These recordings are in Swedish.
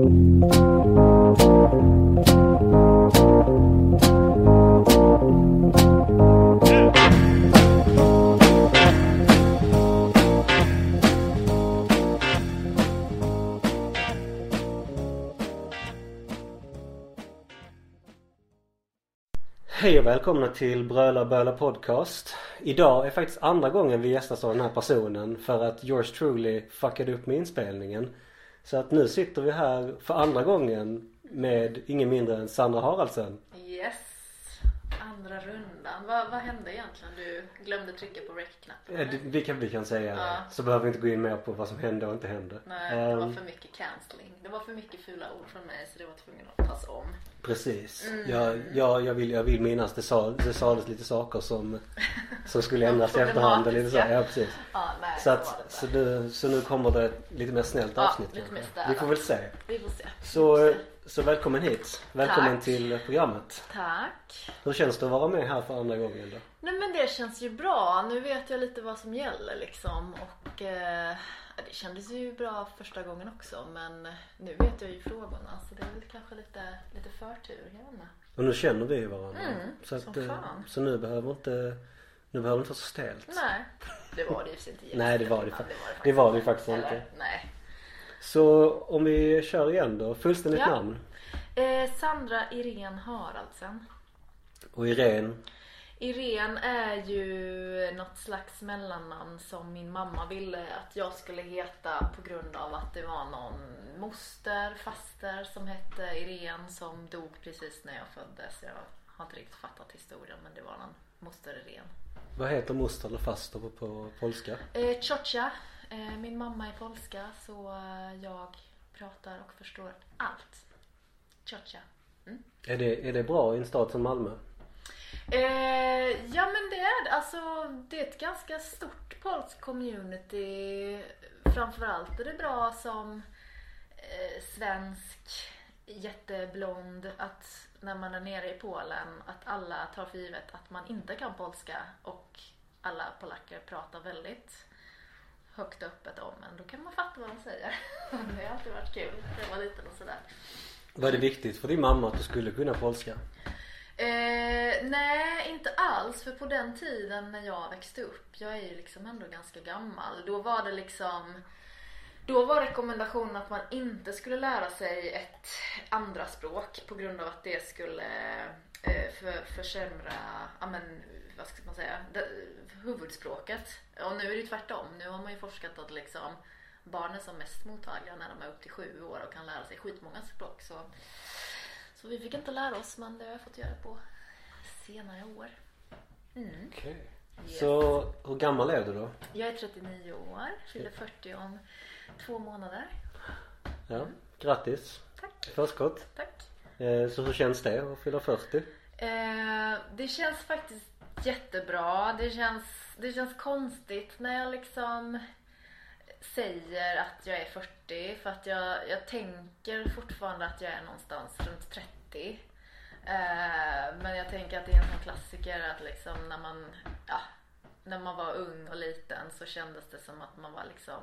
Hej och välkomna till Bröla Böla Podcast. Idag är faktiskt andra gången vi gästas av den här personen för att yours truly fuckade upp med inspelningen. Så att nu sitter vi här för andra gången med ingen mindre än Sandra Haraldsen. Yes, andra rundan. Vad, vad hände egentligen? Du glömde trycka på rec-knappen? Eh, det- Vi kan, vi kan säga det. Ja. Så behöver vi inte gå in mer på vad som hände och inte hände. Nej, det var Ehm, för mycket cancelling. Det var för mycket fula ord från mig så det var tvungen att tas om. Precis. Mm. Jag, jag, jag, vill, jag vill minnas det, sa, det sades lite saker som, som skulle ändras i efterhand. och Lite så. Ja, precis. Ja, nej, Så, att, så, inte. nu, så nu kommer det lite mer snällt Ja, avsnitt lite mer. Vi får väl se. Vi får se. Så, Så välkommen hit. Välkommen Tack. till programmet. Tack. Hur känns det att vara med här för andra gången då? Nej men det känns ju bra. Nu vet jag lite vad som gäller liksom. Och eh, det kändes ju bra första gången också. Men nu vet jag ju frågorna. Så det är väl kanske lite, lite förtur. Jag inte. Och nu känner vi varandra. Mm, så, som att, eh, fan. så nu behöver inte nu behöver det inte vara så stelt. Nej, det var det ju inte Nej, det var det fa- det var det faktiskt Eller? inte. Nej. Så om vi kör igen då. Fullständigt Ja. namn. Eh, Sandra Irene Haraldsen. Och Irene. Irene är ju något slags mellannamn som min mamma ville att jag skulle heta på grund av att det var någon moster, faster som hette Irene som dog precis när jag föddes. Jag har inte riktigt fattat historien men det var någon moster Irene. Vad heter moster eller faster på, på polska? Eh, Ciocia, min mamma är polska så eh, jag pratar och förstår allt. Ciocia. Mm. Är det, är det bra i en stad som Malmö? Eh, ja men det är. Alltså det är ett ganska stort polskt community. Framförallt är det bra som eh, svensk jätteblond att när man är nere i Polen att alla tar för givet att man inte kan polska och alla polacker pratar väldigt högt och öppet om en. Då kan man fatta vad de säger. Det har alltid varit kul. Det var liten och sådär. Var det viktigt för din mamma att du skulle kunna polska? Eh, nej, inte alls. För på den tiden när jag växte upp, jag är ju liksom ändå ganska gammal. Då var det liksom då var rekommendationen att man inte skulle lära sig ett andra språk på grund av att det skulle eh, för, försämra, ja men vad ska man säga, huvudspråket. Och nu är det tvärtom. Nu har man ju forskat att liksom barn är som mest mottagliga när de är upp till sju år och kan lära sig skitmånga språk. Så så vi fick inte lära oss men det har jag fått göra på senare år. Mm. Yes. Så hur gammal är du då? Jag är 39 år, fyller 40 om två månader. Ja, grattis. Tack. Förskott. Tack. Eh, Så hur känns det att fylla 40? Eh, det känns faktiskt jättebra. Det känns, det känns konstigt när jag liksom säger att jag är 40 för att jag, jag tänker fortfarande att jag är någonstans runt 30. Eh, men jag tänker att det är en sån klassiker att liksom när man, ja, när man var ung och liten så kändes det som att man var liksom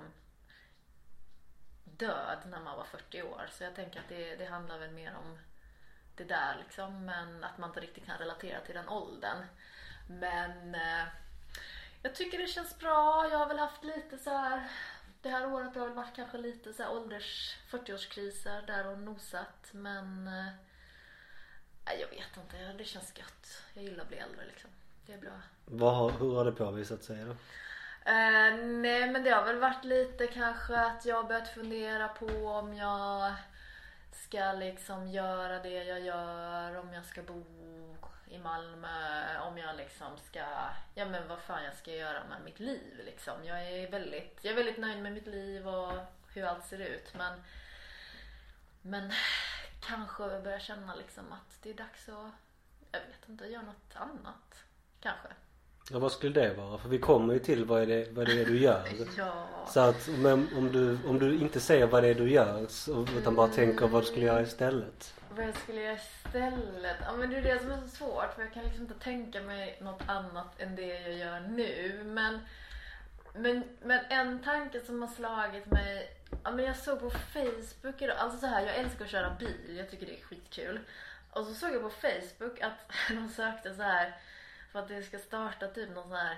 död när man var 40 år. Så jag tänker att det, det handlar väl mer om det där liksom. Men att man inte riktigt kan relatera till den åldern. Men eh, jag tycker det känns bra. Jag har väl haft lite så här. Det här året har väl varit kanske lite så här ålders 40-årskriser där och nosat. Men eh, jag vet inte. Det känns gött. Jag gillar att bli äldre liksom. Det är bra. Vad, har- hur har det påvisat sig då? Eh, nej men det har väl varit lite kanske att jag har börjat fundera på om jag ska liksom göra det jag gör, om jag ska bo i Malmö, om jag liksom ska, ja men vad fan jag ska göra med mitt liv liksom. Jag är väldigt, jag är väldigt nöjd med mitt liv och hur allt ser ut men men kanske börja känna liksom att det är dags att, jag vet inte, göra något annat. Kanske. Ja, vad skulle det vara? För vi kommer ju till vad är det, vad det är du gör. Ja. Så att men om du, om du inte säger vad det är du gör så, utan bara tänker vad du skulle göra istället. Vad jag skulle göra istället? Ja men det är det som är så svårt för jag kan liksom inte tänka mig något annat än det jag gör nu. Men Men, men en tanke som har slagit mig. Ja, men jag såg på Facebook idag. Alltså så här, jag älskar att köra bil. Jag tycker det är skitkul. Och så såg jag på Facebook att de sökte så här för att det ska starta typ någon sån här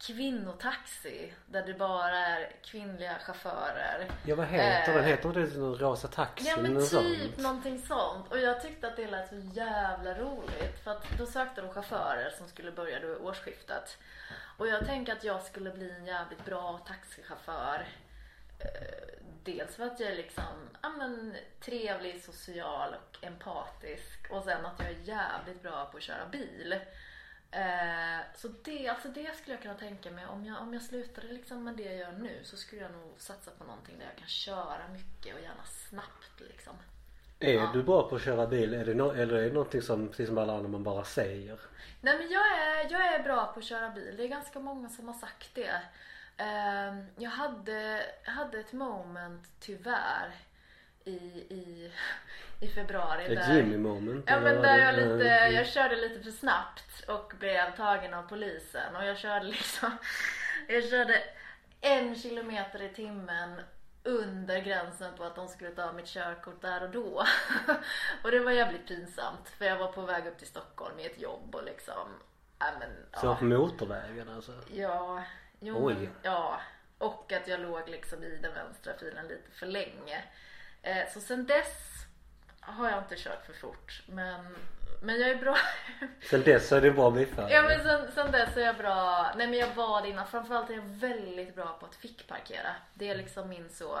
kvinnotaxi där det bara är kvinnliga chaufförer. Ja vad heter Eh. den? Heter det någon rosa taxi? Ja men typ sån? någonting sånt. Och jag tyckte att det lät så jävla roligt. För att då sökte de chaufförer som skulle börja då årsskiftet. Och jag tänker att jag skulle bli en jävligt bra taxichaufför. Eh, Dels för att jag är liksom, ja men trevlig, social och empatisk. Och sen att jag är jävligt bra på att köra bil. Eh, så det, alltså det skulle jag kunna tänka mig. Om jag, om jag slutade liksom med det jag gör nu så skulle jag nog satsa på någonting där jag kan köra mycket och gärna snabbt liksom. Är du bra på att köra bil? Är det no- eller är det någonting som, precis som alla andra, man bara säger? Nej men jag är, jag är bra på att köra bil. Det är ganska många som har sagt det. Ehm, jag hade, jag hade ett moment tyvärr i, i, i februari. Ett Jimmy moment? Ja men där jag lite, jag körde lite för snabbt och blev tagen av polisen och jag körde liksom, jag körde en kilometer i timmen under gränsen på att de skulle ta mitt körkort där och då. och det var jävligt pinsamt för jag var på väg upp till Stockholm i ett jobb och liksom, ja men Så ja. på motorvägen alltså? Ja, jo, Oj. ja. Och att jag låg liksom i den vänstra filen lite för länge. Eh, så sen dess har jag inte kört för fort. Men, men jag är bra. Sen dess är det bra bilförare? ja men sen, sen dess är jag bra. Nej men jag var det innan. Framförallt är jag väldigt bra på att fickparkera. Det är liksom min så.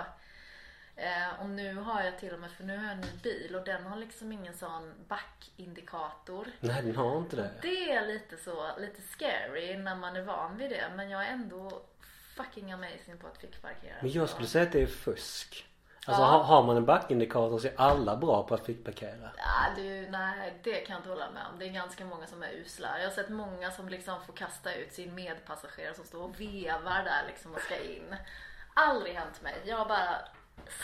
Eh, och nu har jag till och med, för nu har jag en ny bil och den har liksom ingen sån backindikator. Nej den har inte det. Det är lite så, lite scary när man är van vid det. Men jag är ändå fucking amazing på att fickparkera. Men jag skulle säga att det är fusk. Alltså Ja. har, har man en backindikator så är alla bra på att fickparkera. Ja, du, nej, det kan jag inte hålla med om. Det är ganska många som är usla. Jag har sett många som liksom får kasta ut sin medpassagerare som står och vevar där liksom och ska in. Aldrig hänt mig. Jag bara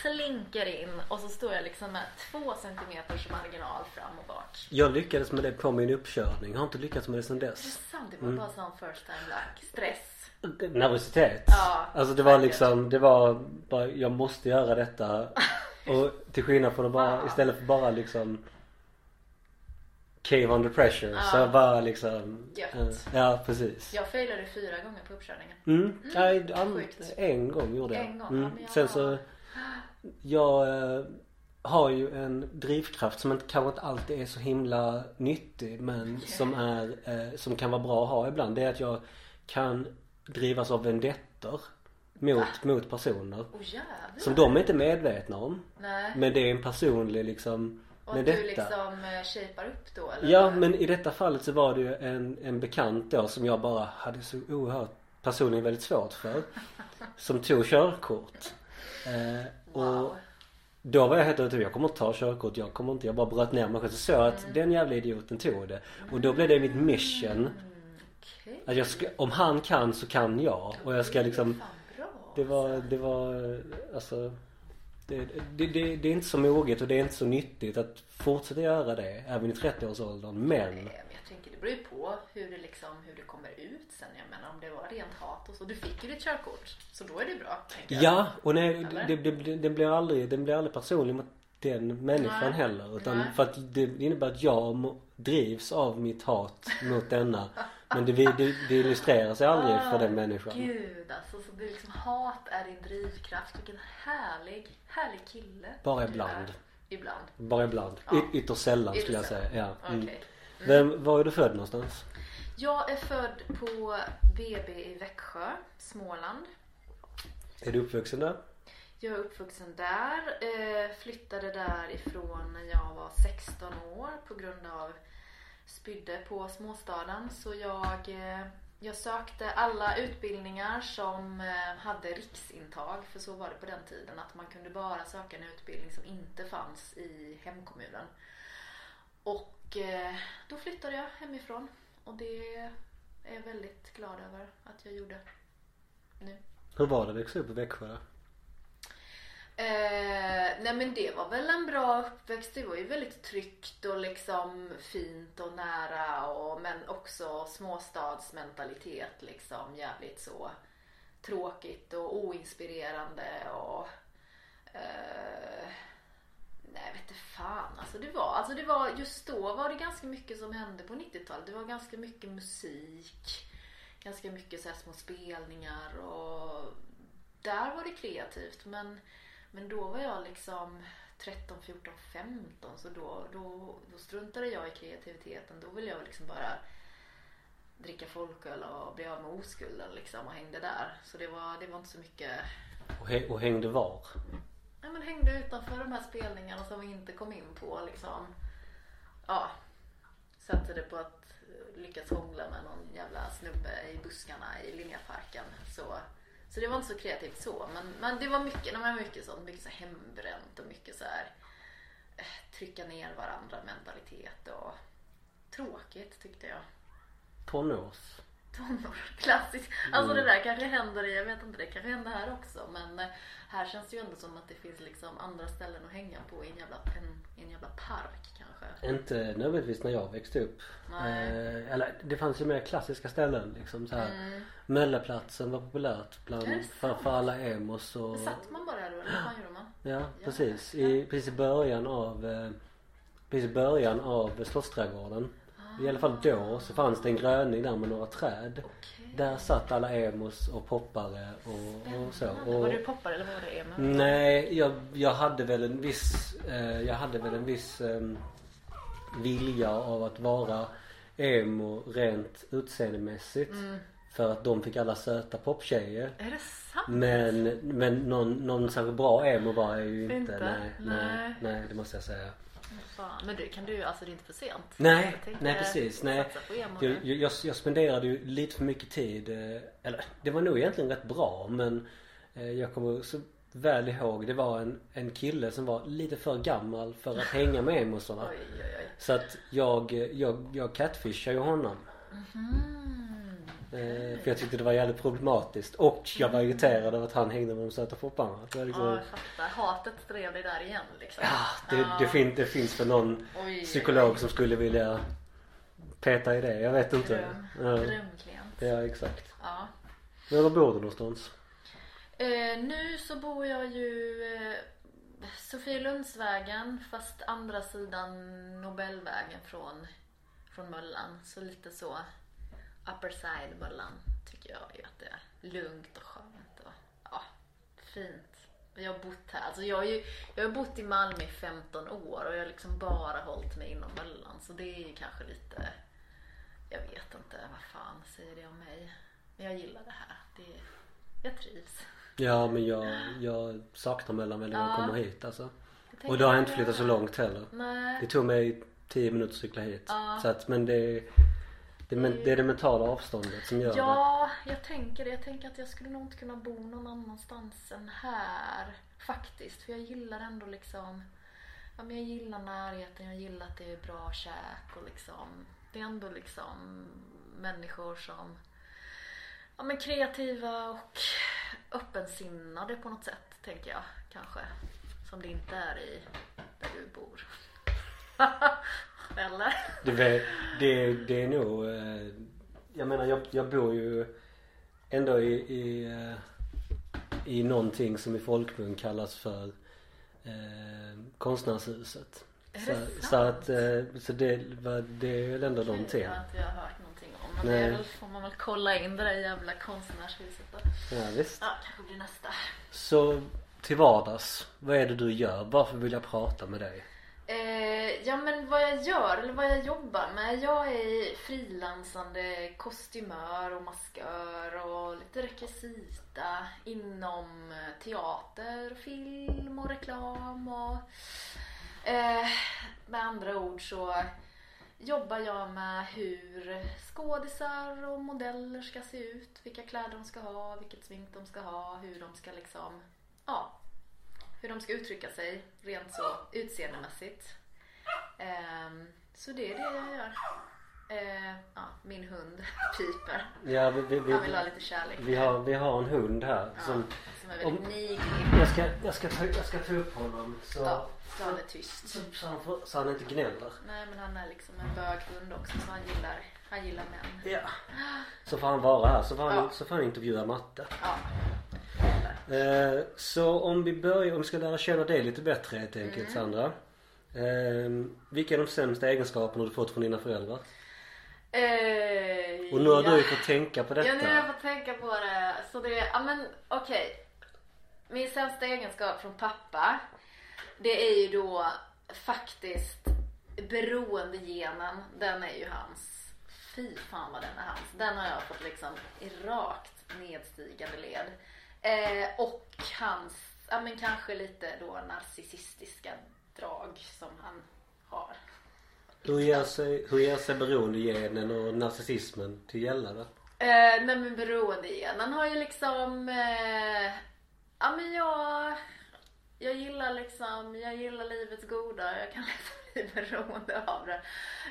slinker in och så står jag liksom med två centimeters marginal fram och bak. Jag lyckades med det på min uppkörning. Jag har inte lyckats med det sen Det är dess. sant, det var bara sån first time luck. Stress. Nervositet. Ja, alltså det var liksom, det var bara, jag måste göra detta. Och till skillnad från att bara, istället för bara liksom Cave under pressure. Så bara liksom. Gött. eh, ja precis. Jag failade fyra gånger på uppkörningen. Mm. Nej, an, sjukt. en gång gjorde jag. En gång, Mm. ja, jag Sen så Jag eh, har ju en drivkraft som inte, kanske inte alltid är så himla nyttig men som är eh, Som kan vara bra att ha ibland. Det är att jag kan drivas av vendettor mot, mot personer. Jävlar. Som de är inte medvetna om. Nej. Men det är en personlig liksom Och att du detta. liksom eh, shapar upp då eller? Ja men i detta fallet så var det ju en, en bekant då som jag bara hade så oerhört personligen väldigt svårt för. Som tog körkort. Eh, och Wow. då var jag helt övertygad, jag kommer inte ta körkort, jag kommer inte, jag bara bröt ner mig själv. Så såg jag att den jävla idioten tog det. Och då blev det mitt mission. Okej. Att ska, om han kan så kan jag. Och jag ska liksom det var, det var alltså det, det, det, det är inte så moget och det är inte så nyttigt att fortsätta göra det även i 30-årsåldern. Men Nej, men jag tänker det beror ju på hur det liksom, hur det kommer ut sen. Jag menar om det var rent hat och så. Du fick ju ditt körkort. Så då är det bra. ja, och nej, det, den blir aldrig, den blir aldrig personlig mot den människan Nej. heller. Utan Nej. för att det innebär att jag drivs av mitt hat mot denna. Men det, det, det illustrerar sig aldrig för den människan. Gud alltså. Så det är liksom hat är din drivkraft. Vilken härlig, härlig kille. Bara ibland. Ibland. Bara ibland. Ja. Y- ytterst sällan Ytterst skulle jag säga. Ja. Mm. Okej. Vem, var är du född någonstans? Jag är född på BB i Växjö, Småland. Är du uppvuxen där? Jag är uppvuxen där. Eh, flyttade därifrån när jag var 16 år på grund av spydde på småstaden. Så jag, eh, jag sökte alla utbildningar som eh, hade riksintag. För så var det på den tiden att man kunde bara söka en utbildning som inte fanns i hemkommunen. Och eh, då flyttade jag hemifrån. Och det är jag väldigt glad över att jag gjorde nu. Hur var det att växa upp i Växjö? Eh, nej men det var väl en bra uppväxt. Det var ju väldigt tryggt och liksom fint och nära och men också småstadsmentalitet liksom jävligt så tråkigt och oinspirerande och eh, Nej vet inte fan alltså det var, alltså det var just då var det ganska mycket som hände på 90-talet. Det var ganska mycket musik. Ganska mycket så här små spelningar och där var det kreativt men, men då var jag liksom 13, 14, 15 så då, då, då struntade jag i kreativiteten. Då ville jag liksom bara dricka folköl och bli av med oskulden liksom och hängde där. Så det var, det var inte så mycket Och, hä- och hängde var? Ja men hängde utanför de här spelningarna som vi inte kom in på liksom. Ja. Satsade på att lyckas hångla med någon jävla snubbe i buskarna i Linnéparken. Så, så det var inte så kreativt så. Men, men det var mycket, det var mycket sånt. Mycket så här hembränt och mycket så här eh, trycka ner varandra mentalitet och tråkigt tyckte jag. Tonårs? Tonår, klassiskt. Alltså det där kanske händer jag vet inte, det kanske händer här också. Men eh, här känns det ju ändå som att det finns liksom andra ställen att hänga på i en jävla, en, en jävla park kanske. Inte nödvändigtvis när jag växte upp. Eh, eller det fanns ju mer klassiska ställen liksom så här. Mm. Mölleplatsen var populärt bland, för, alla emos och Satt man bara där då eller vad gjorde man? Ja precis. I, precis i början av eh, Precis i början av Slottsträdgården. I alla fall då så fanns det en gröning där med några träd. Okej. Där satt alla emos och poppare och, och så. Och, Var du poppare eller var det emo? Nej, jag, jag hade väl en viss eh, Jag hade väl en viss eh, vilja av att vara emo rent utseendemässigt. Mm. För att de fick alla söta poptjejer. Är det sant? Men, men någon, någon särskilt bra emo var jag ju inte. Inte? Nej, Nej. nej, det måste jag säga. Fan. Men du, kan du, alltså det är inte för sent. Nej, nej precis. Nej. Jag, jag, jag, spenderade ju lite för mycket tid. eh, Eller det var nog egentligen rätt bra men eh, jag kommer så väl ihåg. Det var en, en kille som var lite för gammal för att hänga med emosarna. Så att jag, jag, jag catfishade ju honom. Mm. Eh, För jag tyckte det var jävligt problematiskt. Och jag var irriterad över att han hängde med de söta popparna. Det var liksom, Ja, jag fattar. Hatet drev dig där igen liksom. Ja, det, det, fin, det finns för någon Oj, psykolog oj. som skulle vilja peta i det. Jag vet inte. Dröm. Ja, Drömklient. ja exakt. Ja. Men var bor du någonstans? Eh, nu så bor jag ju eh, Sofielundsvägen fast andra sidan Nobelvägen från, från Möllan. Så lite så upper side Möllan tycker jag ju att det är lugnt och skönt och ja, fint. Jag har bott här. Alltså jag, har ju, jag har bott i Malmö i 15 år och jag har liksom bara hållit mig inom Möllan. Så det är ju kanske lite, jag vet inte, vad fan säger det om mig? Men jag gillar det här. Det, jag trivs. Ja men jag, jag saknar Mellan när jag Ja. kommer hit alltså. Och då har jag att inte flyttat så långt heller. Nej. Det tog mig 10 minuter att cykla hit. Ja. Så att, men det, det, men det är det mentala avståndet som gör det. Ja, jag tänker det. Jag tänker att jag skulle nog inte kunna bo någon annanstans än här. Faktiskt. För jag gillar ändå liksom Ja men jag gillar närheten, jag gillar att det är bra käk och liksom Det är ändå liksom människor som Ja men kreativa och öppensinnade på något sätt, tänker jag kanske. Som det inte är i där du bor. Eller? Det, det, det är nog eh, Jag menar jag, jag bor ju ändå i, i, eh, i någonting som i folkmun kallas för eh, konstnärshuset. Är så, det så sant? att eh, så det, det är väl ändå någonting. Det har inte jag hört någonting om. Men Nej. det väl, får man väl kolla in det där jävla konstnärshuset då. Ja, visst. Ja, kanske blir nästa. Så till vardags, vad är det du gör? Varför vill jag prata med dig? Eh, ja men vad jag gör, eller vad jag jobbar med. Jag är frilansande kostymör och maskör och lite rekvisita inom eh, teater, film och reklam och eh, med andra ord så jobbar jag med hur skådisar och modeller ska se ut, vilka kläder de ska ha, vilket smink de ska ha, hur de ska liksom, ja, hur de ska uttrycka sig rent så utseendemässigt. Ehm, så det är det jag gör. Eh, ja, min hund piper. Ja, vi, vi, Han vill ha lite kärlek. vi, har, vi har en hund här ja, som... som är väldigt niglig. Jag ska, jag, ska ta, jag ska ta upp honom så, Ja, så han är tyst. så, så, han, får, så han inte gnäller. Nej men han är liksom en böghund också så han gillar, han gillar män. Ja. Så får han vara här så får han, Ja. så får han intervjua Matte. Ja. Eh, så om vi börjar, om vi ska lära känna dig lite bättre helt enkelt Mm. Sandra. Eh, vilka är de sämsta egenskaperna du fått från dina föräldrar? Eh, Och nu har ja. du fått tänka på Ja nu har jag detta. fått tänka på det. Så det, ja men okej. Min sämsta egenskap från pappa. Det är ju då faktiskt beroendegenen. Den är ju hans. Fy fan vad den är hans. Den har jag fått liksom i rakt nedstigande led. Eh, och hans, ja men kanske lite då narcissistiska drag som han har. Hur ger sig, hur sig beroendegenen och narcissismen till gälla då? Eh, nej men beroendegenen har ju liksom, eh, ja men jag, jag gillar liksom, jag gillar livets goda. Jag kan liksom bli beroende av det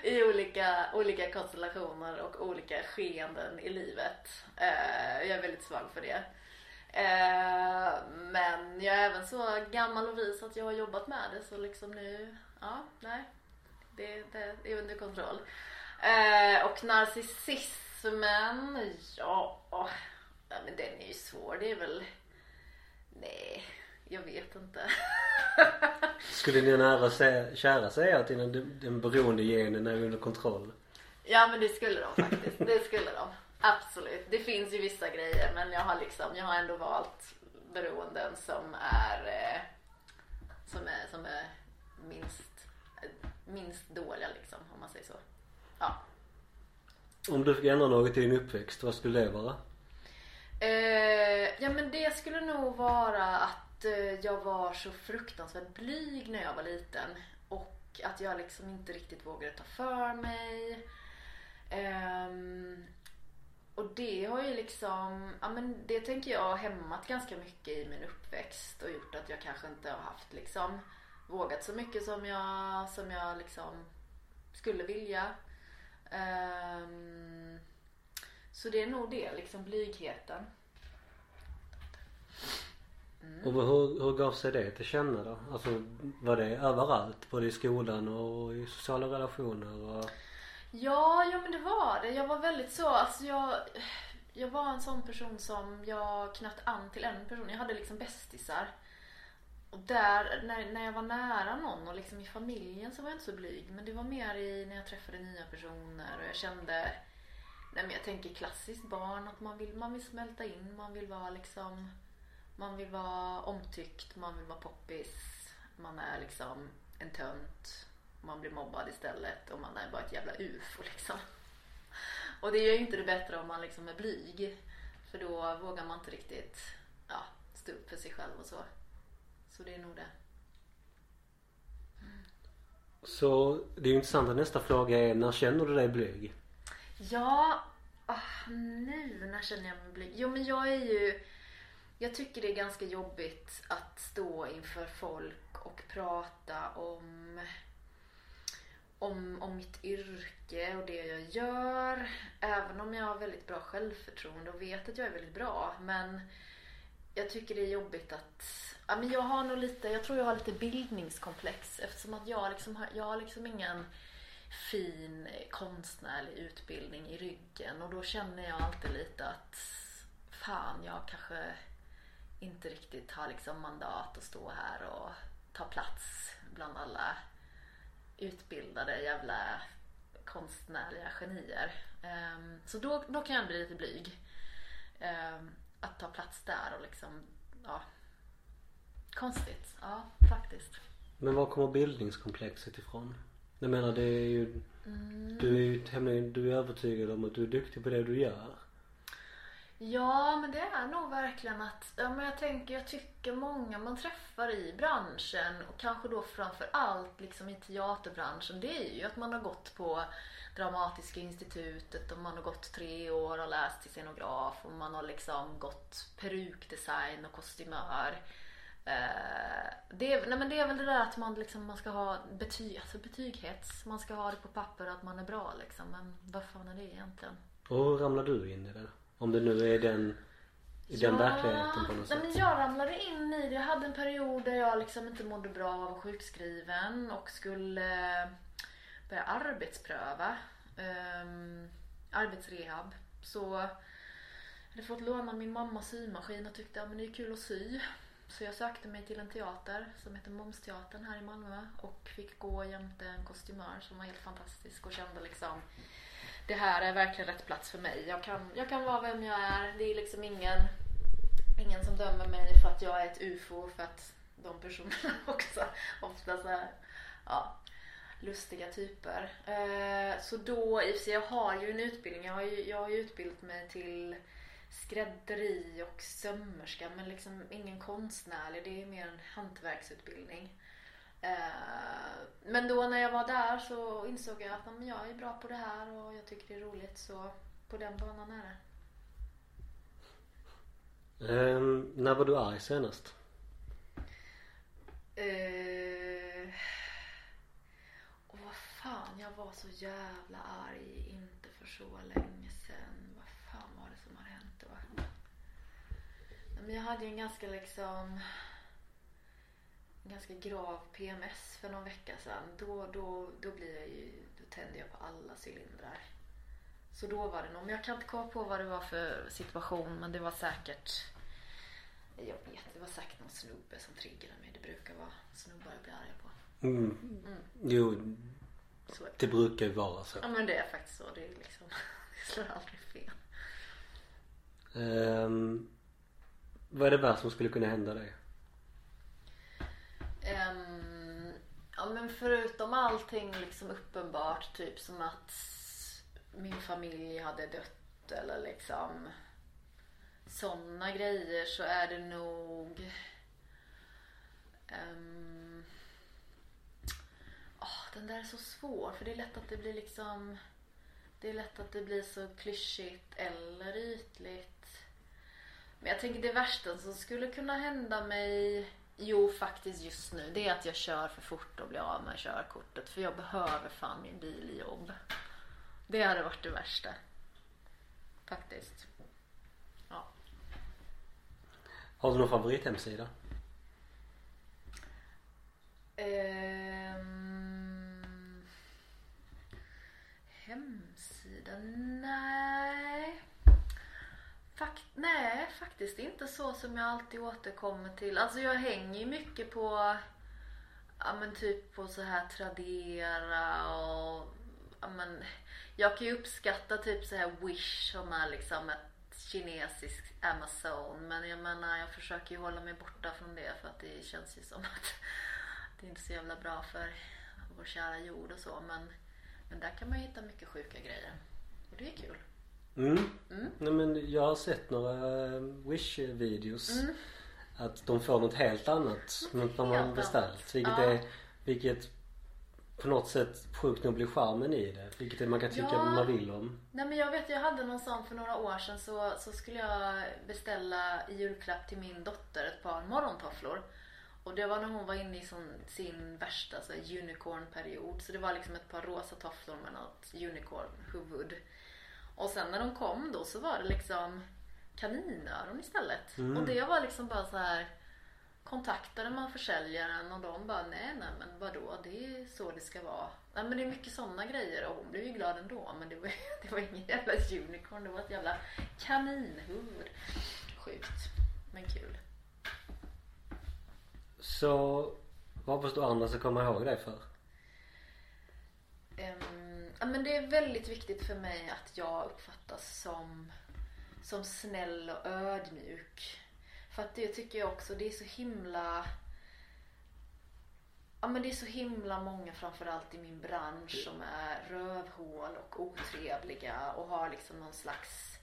i olika, olika konstellationer och olika skeenden i livet. Eh, jag är väldigt svag för det. Eh, men jag är även så gammal och vis att jag har jobbat med det så liksom nu, ja, nej. Det, det är under kontroll. Eh, och narcissismen, ja, ja, men den är ju svår. Det är väl, nej, jag vet inte. Skulle ni nära säga, kära säga att dina, den beroendegenen är under kontroll? ja men det skulle de faktiskt. Det skulle de. Absolut. Det finns ju vissa grejer men jag har liksom, jag har ändå valt beroenden som är, eh, som är, som är minst, minst dåliga liksom om man säger så. Ja. Om du fick ändra något i din uppväxt, vad skulle det vara? Eh, ja men det skulle nog vara att eh, jag var så fruktansvärt blyg när jag var liten. Och att jag liksom inte riktigt vågade ta för mig. Ehm, och det har ju liksom, ja men det tänker jag har hämmat ganska mycket i min uppväxt och gjort att jag kanske inte har haft liksom vågat så mycket som jag, som jag liksom skulle vilja. Um, så det är nog det, liksom blygheten. Mm. Och hur, hur gav sig det till känna då? Alltså var det överallt? Både i skolan och i sociala relationer och... Ja, ja men det var det. Jag var väldigt så, alltså jag, jag var en sån person som jag knöt an till en person. Jag hade liksom bästisar. Och där, när, när jag var nära någon och liksom i familjen så var jag inte så blyg. Men det var mer i när jag träffade nya personer och jag kände, nej men jag tänker klassiskt barn att man vill, man vill smälta in, man vill vara liksom, man vill vara omtyckt, man vill vara poppis, man är liksom en tönt man blir mobbad istället och man är bara ett jävla ufo liksom. Och det gör ju inte det bättre om man liksom är blyg. För då vågar man inte riktigt ja, stå upp för sig själv och så. Så det är nog det. Så det är ju intressant att nästa fråga är när känner du dig blyg? Ja, ah, nu när känner jag mig blyg? Jo men jag är ju Jag tycker det är ganska jobbigt att stå inför folk och prata om om, om mitt yrke och det jag gör. Även om jag har väldigt bra självförtroende och vet att jag är väldigt bra. Men jag tycker det är jobbigt att... Ja, men jag har nog lite, jag tror jag har lite bildningskomplex eftersom att jag liksom har, jag har liksom ingen fin konstnärlig utbildning i ryggen och då känner jag alltid lite att fan, jag kanske inte riktigt har liksom mandat att stå här och ta plats bland alla utbildade jävla konstnärliga genier. Ehm, så då, då kan jag bli lite blyg. Ehm, att ta plats där och liksom, ja. Konstigt, ja faktiskt. Men var kommer bildningskomplexet ifrån? Jag menar det är ju Du är ju tämligen, du är övertygad om att du är duktig på det du gör. Ja, men det är nog verkligen att, ja men jag tänker, jag tycker många man träffar i branschen och kanske då framför allt liksom i teaterbranschen, det är ju att man har gått på Dramatiska institutet och man har gått tre år och läst till scenograf och man har liksom gått perukdesign och kostymör. Eh, det, är, nej men det är väl det där att man, liksom, man ska ha betyg, alltså betyghets. Man ska ha det på papper att man är bra liksom. Men vad fan är det egentligen? Och hur ramlar du in i det? Om det nu är den, i den verkligheten på något nej, sätt. men jag ramlade in i det. Jag hade en period där jag liksom inte mådde bra av vara sjukskriven och skulle eh, börja arbetspröva. Um, arbetsrehab. Så jag hade fått låna min mammas symaskin och tyckte att det är kul att sy. Så jag sökte mig till en teater som heter Momsteatern här i Malmö och fick gå jämte en kostymör som var helt fantastisk och kände liksom det här är verkligen rätt plats för mig. Jag kan, jag kan vara vem jag är. Det är liksom ingen, ingen som dömer mig för att jag är ett ufo för att de personerna också ofta så här, ja, lustiga typer. Eh, så då, i och för sig, jag har ju en utbildning. Jag har ju, jag har ju utbildat mig till skrädderi och sömmerska men liksom ingen konstnärlig. Det är mer en hantverksutbildning. Eh, men då när jag var där så insåg jag att men jag är bra på det här och jag tycker det är roligt så på den banan är det. Ehm, när var du arg senast? Eh, och vad fan, jag var så jävla arg inte för så länge sedan. Vad fan var det som har hänt då? Men jag hade ju en ganska liksom ganska grav PMS för någon vecka sedan. Då, då, då blir jag ju, då tänder jag på alla cylindrar. Så då var det nog, men jag kan inte komma på vad det var för situation men det var säkert jag vet, det var säkert någon snubbe som triggade mig. Det brukar vara snubbar jag blir arga på. Mm. Mm. Jo, Så det. brukar ju vara så. Ja men det är faktiskt så. Det är liksom, det slår aldrig fel. Ehm, vad är det värsta som skulle kunna hända dig? Um, ja men förutom allting liksom uppenbart typ som att min familj hade dött eller liksom sådana grejer så är det nog um, oh, den där är så svår för det är lätt att det blir liksom det är lätt att det blir så klyschigt eller ytligt. Men jag tänker det värsta som skulle kunna hända mig Jo faktiskt just nu det är att jag kör för fort och blir av med körkortet för jag behöver fan min bil i jobb. Det hade varit det värsta. Faktiskt. Ja. Har du någon favorithemsida? Ehm, hemsida? Nej. Fakt, nej, faktiskt inte så som jag alltid återkommer till. Alltså jag hänger ju mycket på, ja men typ på så här Tradera och, ja men, jag kan ju uppskatta typ så här Wish som är liksom ett kinesiskt Amazon. Men jag menar jag försöker ju hålla mig borta från det för att det känns ju som att det är inte så jävla bra för vår kära jord och så. Men, men där kan man ju hitta mycket sjuka grejer. Och det är kul. Mm. Mm. Nej men jag har sett några eh, Wish-videos. Mm. Att de får något helt annat mot vad man beställt. Vilket Ja. är, vilket på något sätt sjukt nog blir charmen i det. Vilket är, man kan tycka Ja. man vill om. Nej men jag vet, jag hade någon sån för några år sedan så, så skulle jag beställa i julklapp till min dotter ett par morgontofflor. Och det var när hon var inne i sån, sin värsta så unicorn-period. Så det var liksom ett par rosa tofflor med något unicorn-huvud. Och sen när de kom då så var det liksom kaninöron istället. Mm. Och det var liksom bara så här kontaktade man försäljaren och de bara nej nej men vadå det är så det ska vara. Nej men det är mycket sådana grejer och hon blev ju glad ändå men det var, det var ingen jävla unicorn det var ett jävla kaninhuvud. Sjukt men kul. Så vad du andra ska komma ihåg dig för? Ehm, Mm. ja, men det är väldigt viktigt för mig att jag uppfattas som, som snäll och ödmjuk. För att det tycker jag också, det är så himla Ja men det är så himla många framförallt i min bransch som är rövhål och otrevliga och har liksom någon slags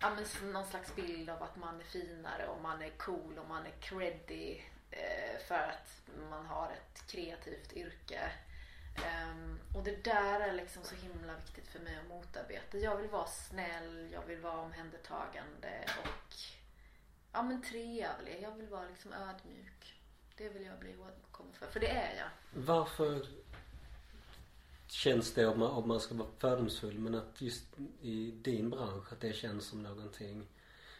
Ja men någon slags bild av att man är finare och man är cool och man är creddy eh, för att man har ett kreativt yrke. Um, och det där är liksom så himla viktigt för mig att motarbeta. Jag vill vara snäll, jag vill vara omhändertagande och ja men trevlig. Jag vill vara liksom ödmjuk. Det vill jag bli ihågkommen för. För det är jag. Varför känns det om man, om man ska vara fördomsfull men att just i din bransch att det känns som någonting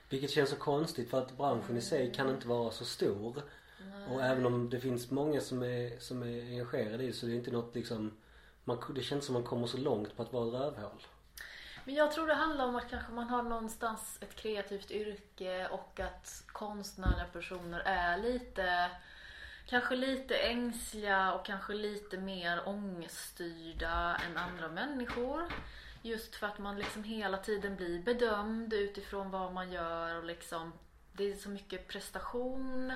vilket känns så konstigt för att branschen i sig kan inte vara så stor. Och även om det finns många som är, som är engagerade i det så det är inte något liksom man, Det känns som man kommer så långt på att vara ett rövhål. Men jag tror det handlar om att kanske man har någonstans ett kreativt yrke och att konstnärliga personer är lite Kanske lite ängsliga och kanske lite mer ångeststyrda än andra människor. Just för att man liksom hela tiden blir bedömd utifrån vad man gör och liksom Det är så mycket prestation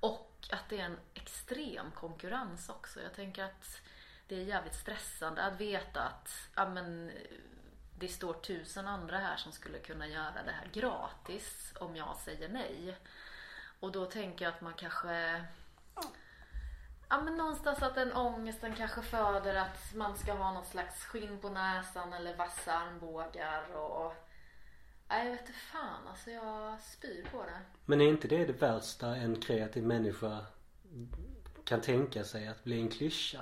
och att det är en extrem konkurrens också. Jag tänker att det är jävligt stressande att veta att ja, men, det står tusen andra här som skulle kunna göra det här gratis om jag säger nej. Och då tänker jag att man kanske Ja men någonstans att den ångesten kanske föder att man ska ha något slags skinn på näsan eller vassa armbågar och Nej jag vet inte fan alltså jag spyr på det. Men är inte det det värsta en kreativ människa kan tänka sig att bli en klyscha?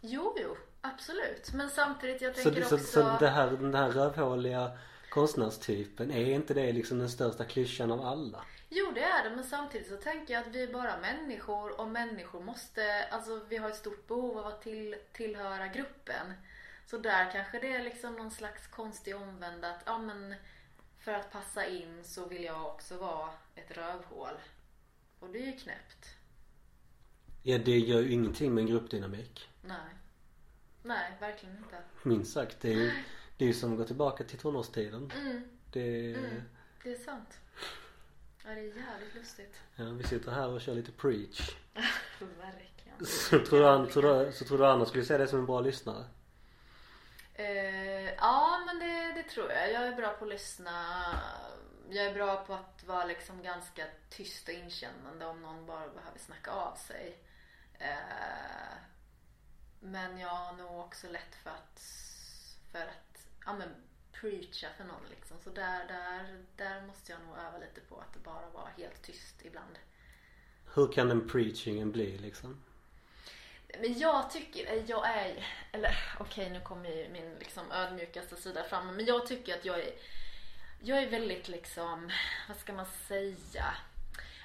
Jo jo absolut men samtidigt jag tänker så, också Så, så det här, den här rövhåliga konstnärstypen är inte det liksom den största klyschan av alla? Jo det är det men samtidigt så tänker jag att vi är bara människor och människor måste, alltså vi har ett stort behov av att till, tillhöra gruppen. Så där kanske det är liksom någon slags konstig omvänd att, ja men för att passa in så vill jag också vara ett rövhål. Och det är ju knäppt. Ja det gör ju ingenting med en gruppdynamik. Nej. Nej, verkligen inte. Minst sagt. Det är ju, det är ju som att gå tillbaka till tonårstiden. Mm, Det mm, det är sant. Ja, det är jävligt lustigt. Ja, vi sitter här och kör lite preach. verkligen. Så tror du, an- tror du, så tror du Anna skulle säga det som en bra lyssnare? Eh, ja men det, det tror jag. Jag är bra på att lyssna. Jag är bra på att vara liksom ganska tyst och inkännande om någon bara behöver snacka av sig. Eh, men jag har nog också lätt för att, för att ja, men preacha för någon liksom. Så där, där, där måste jag nog öva lite på att bara vara helt tyst ibland. Hur kan den preachingen bli liksom? Men jag tycker, eh, jag är, eller okej nu kommer ju min liksom ödmjukaste sida fram. Men jag tycker att jag är, jag är väldigt liksom, vad ska man säga?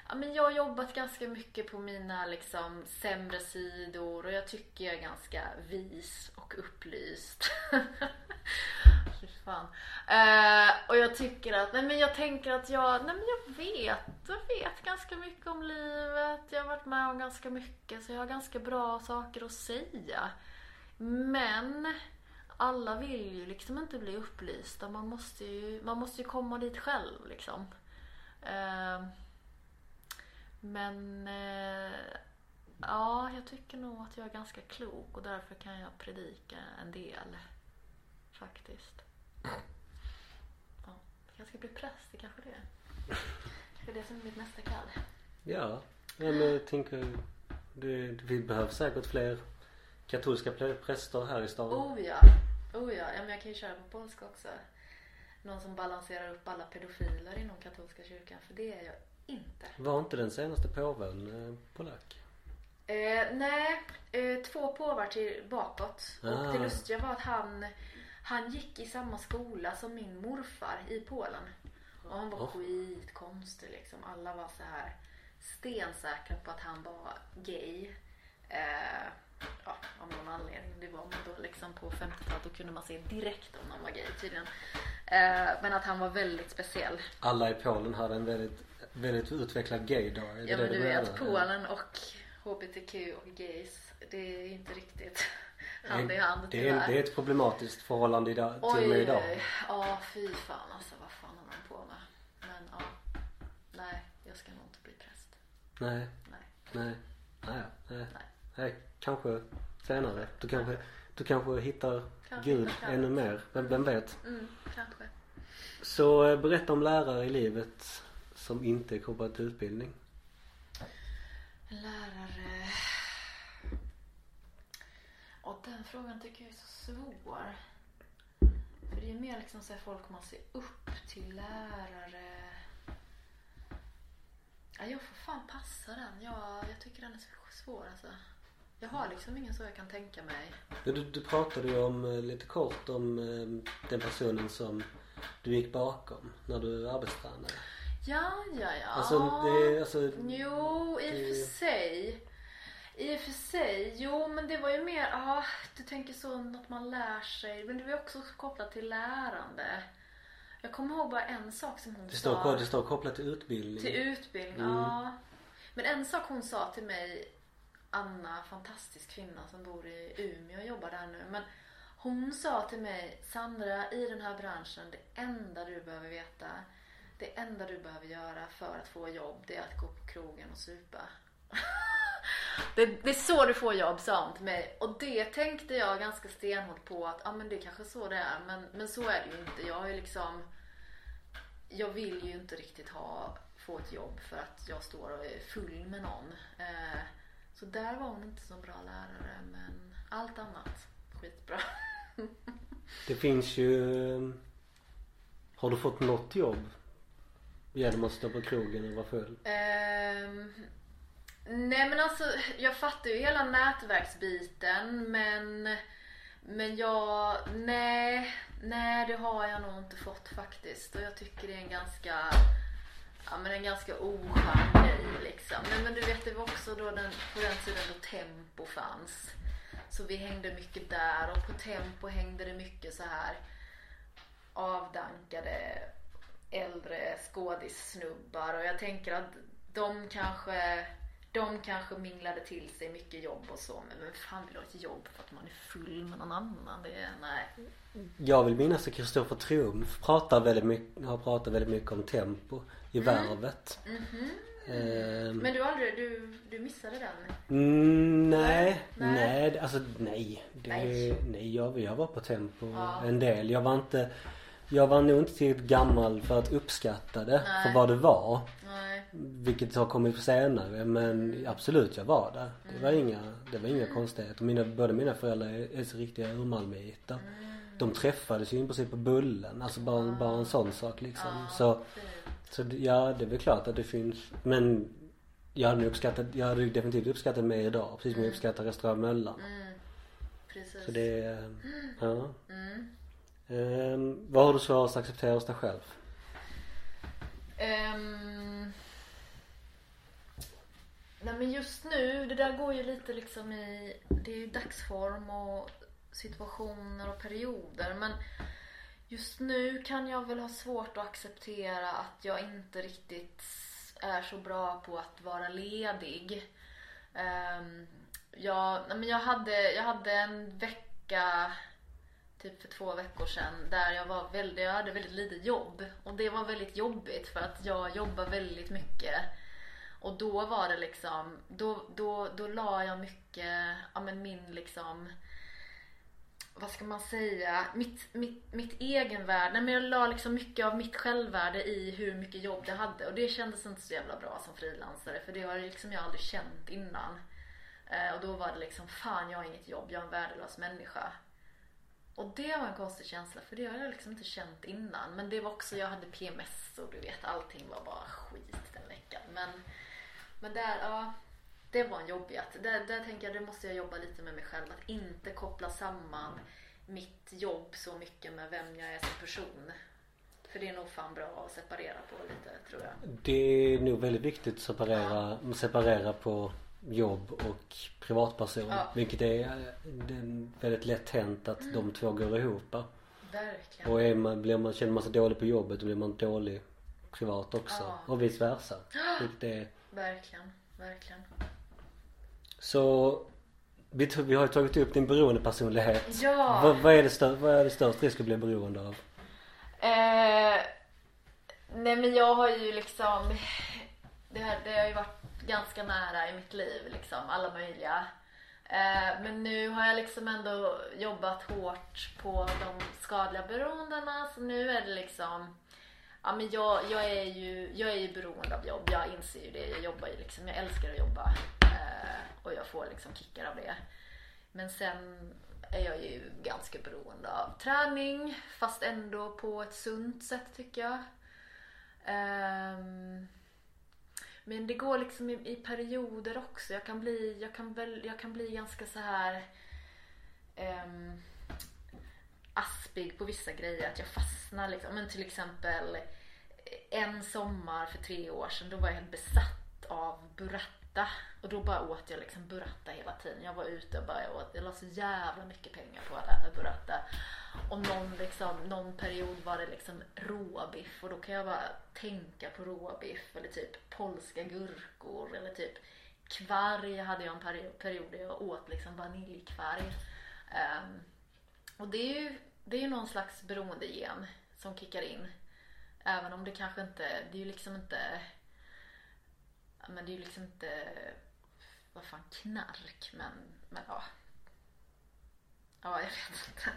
Ja, men jag har jobbat ganska mycket på mina liksom sämre sidor och jag tycker jag är ganska vis och upplyst. Fan. Uh, och jag tycker att, nej men jag tänker att jag, nej men jag vet, jag vet ganska mycket om livet. Jag har varit med om ganska mycket så jag har ganska bra saker att säga. Men alla vill ju liksom inte bli upplysta. Man måste ju, man måste ju komma dit själv liksom. Uh, men uh, ja, jag tycker nog att jag är ganska klok och därför kan jag predika en del. Faktiskt. Ja, jag ska bli präst, det kanske det är. Kanske det som är mitt nästa kall. Ja, men jag tänker det, det behövs säkert fler katolska präster här i stan. Oh ja, oh ja. ja men jag kan ju köra på polska också. Någon som balanserar upp alla pedofiler inom katolska kyrkan, för det är jag inte. Var inte den senaste påven eh, polack? Eh, nej, eh, två påvar till bakåt. Och Ah. det lustiga var att han, han gick i samma skola som min morfar i Polen. Och han var Oh. skitkonstig liksom. Alla var så här stensäkra på att han var gay. Eh, ja, av någon anledning. Det var man då liksom på 50-talet. Då kunde man se direkt om någon var gay tydligen. Eh, men att han var väldigt speciell. Alla i Polen hade en väldigt, väldigt utvecklad. Är det Ja det men du vet? Polen och HBTQ och gays, det är inte riktigt hand i hand det, är, det är ett problematiskt förhållande idag, till och med idag. oj. Ja, fy fan alltså. Vad fan har man på med? Men ja. Nej, jag ska nog inte bli präst. Nej, Nej. nej, nej, nej. Nej. nej. Kanske senare. Du kanske, du kanske hittar Kanske Gud hittar ännu mer. Vem, vem vet? Mm, kanske. Så eh, berätta om lärare i livet som inte är kopplade till utbildning. Lärare. Och den frågan tycker jag är så svår. För det är mer liksom så folk man ser upp till lärare. Ja, jag får fan passa den. Jag, jag tycker den är så svår alltså. Jag har liksom ingen så jag kan tänka mig. Du, du pratade ju om, eh, lite kort om eh, den personen som du gick bakom när du arbetstränade. Ja, ja, ja. Alltså, det, alltså, Jo, i och för sig. I och för sig. Jo, men det var ju mer, ja, du tänker så att man lär sig. Men det var ju också kopplat till lärande. Jag kommer ihåg bara en sak som hon det, sa. står, det står kopplat till utbildning. Till utbildning, Mm. ja. Men en sak hon sa till mig, Anna, fantastisk kvinna som bor i Umeå och jobbar där nu. Men hon sa till mig, Sandra, i den här branschen, det enda du behöver veta, det enda du behöver göra för att få jobb, det är att gå på krogen och supa. Det, det är så du får jobb, sa hon till mig. Och det tänkte jag ganska stenhårt på att, ja men det är kanske så det är. Men, men så är det ju inte. Jag har ju liksom jag vill ju inte riktigt ha, få ett jobb för att jag står och är full med någon. Eh, så där var hon inte så bra lärare men allt annat skitbra. Det finns ju... Har du fått något jobb? Genom att stå på krogen och vara full? Ehm, nej men alltså jag fattar ju hela nätverksbiten men men jag, nej, nej det har jag nog inte fått faktiskt och jag tycker det är en ganska Ja men en ganska oskön grej liksom. Men, men du vet det var också då den, på den tiden då Tempo fanns. Så vi hängde mycket där och på Tempo hängde det mycket så här avdankade äldre skådissnubbar och jag tänker att de kanske de kanske minglade till sig mycket jobb och så men vem fan vill ha ett jobb för att man är full med någon annan? Det är, nej. Jag vill minnas att Kristoffer Triumf pratar väldigt mycket, har pratat väldigt mycket om tempo i Värvet. Ehm, Men du aldrig, du, du missade den? Mm, nej, Nej. nej, alltså nej. Det, Nej. nej. jag, jag var på tempo Ja. en del. Jag var inte, jag var nog inte tillräckligt gammal för att uppskatta det Nej. för vad det var. Nej. Vilket har kommit senare men absolut jag var där. Det var inga, det var inga konstigheter. Mina, båda mina föräldrar är, är så riktiga urmalmöitar. De träffades ju i princip på Bullen. Alltså bara, bara en sån sak liksom. Så, Fint. så det- ja det är väl klart att det finns. Men jag hade uppskattat, jag hade definitivt uppskattat mer idag. Precis som jag uppskattar restaurang Möllan. Mm. Precis. Så det ja. Mm. Ehm, vad har du svårast att acceptera hos dig själv? Ehm, nej men just nu, det där går ju lite liksom i, det är ju dagsform och situationer och perioder men just nu kan jag väl ha svårt att acceptera att jag inte riktigt är så bra på att vara ledig. Ehm, jag, nej men jag, hade, jag hade en vecka typ för två veckor sedan där jag var väldigt, jag hade väldigt lite jobb. Och det var väldigt jobbigt för att jag jobbar väldigt mycket. Och då var det liksom, då, då, då la jag mycket, ja men min liksom vad ska man säga, mitt, mitt, mitt egenvärde, Nej, men jag la liksom mycket av mitt självvärde i hur mycket jobb jag hade och det kändes inte så jävla bra som frilansare för det har liksom jag aldrig känt innan. Eh, och då var det liksom, fan jag har inget jobb, jag är en värdelös människa. Och det var en konstig känsla för det har jag liksom inte känt innan. Men det var också, jag hade PMS och du vet allting var bara skit den veckan. Men, men där, ja. Det var en jobbighet. Där, där tänker jag, det måste jag jobba lite med mig själv. Att inte koppla samman mitt jobb så mycket med vem jag är som person. För det är nog fan bra att separera på lite tror jag. Det är nog väldigt viktigt att separera, separera på jobb och privatperson. Ja. Vilket är, det är väldigt lätt hänt att de två går ihop. Verkligen. Och är man, blir man, känner man sig dålig på jobbet då blir man dålig privat också. Ja. Och vice versa. Vilket är, Verkligen. Verkligen. så vi, tog- vi har ju tagit upp din beroendepersonlighet. Ja. Vad, vad, är det stör, vad är det största risk att bli beroende av? Eh, nej men jag har ju liksom det har, det har ju varit ganska nära i mitt liv liksom, alla möjliga. Eh, men nu har jag liksom ändå jobbat hårt på de skadliga beroendena så nu är det liksom Ja men jag, jag är ju, jag är ju beroende av jobb, jag inser ju det. Jag jobbar ju liksom, jag älskar att jobba. Eh, och jag får liksom kickar av det. Men sen är jag ju ganska beroende av träning fast ändå på ett sunt sätt tycker jag. Ehm, men det går liksom i, i perioder också. Jag kan bli, jag kan väl, jag kan bli ganska så här um, aspig på vissa grejer. Att jag fastnar liksom. Men till exempel eh, en sommar för tre år sedan då var jag helt besatt av burrata. Och då bara åt jag liksom burrata hela tiden. Jag var ute och bara jag åt. Jag la så jävla mycket pengar på att äta burrata. Och någon, liksom, någon period var det liksom råbiff och då kan jag bara tänka på råbiff eller typ polska gurkor eller typ kvarg hade jag en period, period där jag åt liksom vaniljkvarg. Um, och det är ju det är ju någon slags beroendegen som kickar in. Även om det kanske inte, det är ju liksom inte men det är ju liksom inte vad fan knark men, men ja. Ja jag vet inte.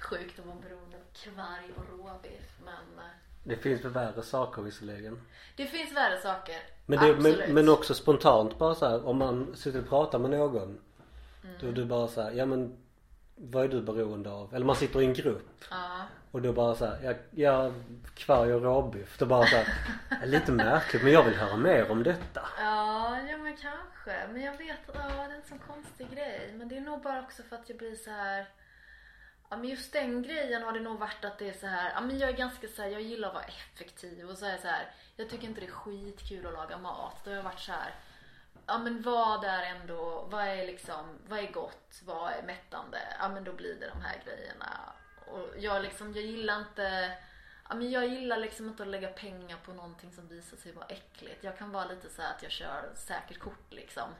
Sjukt att vara beroende av kvarg och råbiff men eh, Det finns väl värre saker visserligen. Det finns värre saker. Men, det, men, men också spontant bara så här, om man sitter och pratar med någon. Mm. Då är du bara så här, ja men vad är du beroende av? Eller man sitter i en grupp. Ja. Och då bara så här, ja, ja kvarg och råbiff. Då bara så här, "Ja, lite märkligt men jag vill höra mer om detta. Ja, ja men kanske. Men jag vet att ja, det är en sån konstig grej. Men det är nog bara också för att jag blir så här. Ja men just den grejen har det nog varit att det är så här. Ja men jag är ganska så här, jag gillar att vara effektiv och så är jag så här. Jag tycker inte det är skitkul att laga mat. Då har jag varit så här. Ja men vad är ändå, vad är liksom, vad är gott, vad är mättande? Ja men då blir det de här grejerna. Och jag liksom, jag gillar inte Ja, men jag gillar liksom inte att lägga pengar på någonting som visar sig vara äckligt. Jag kan vara lite så här att jag kör säkert kort liksom.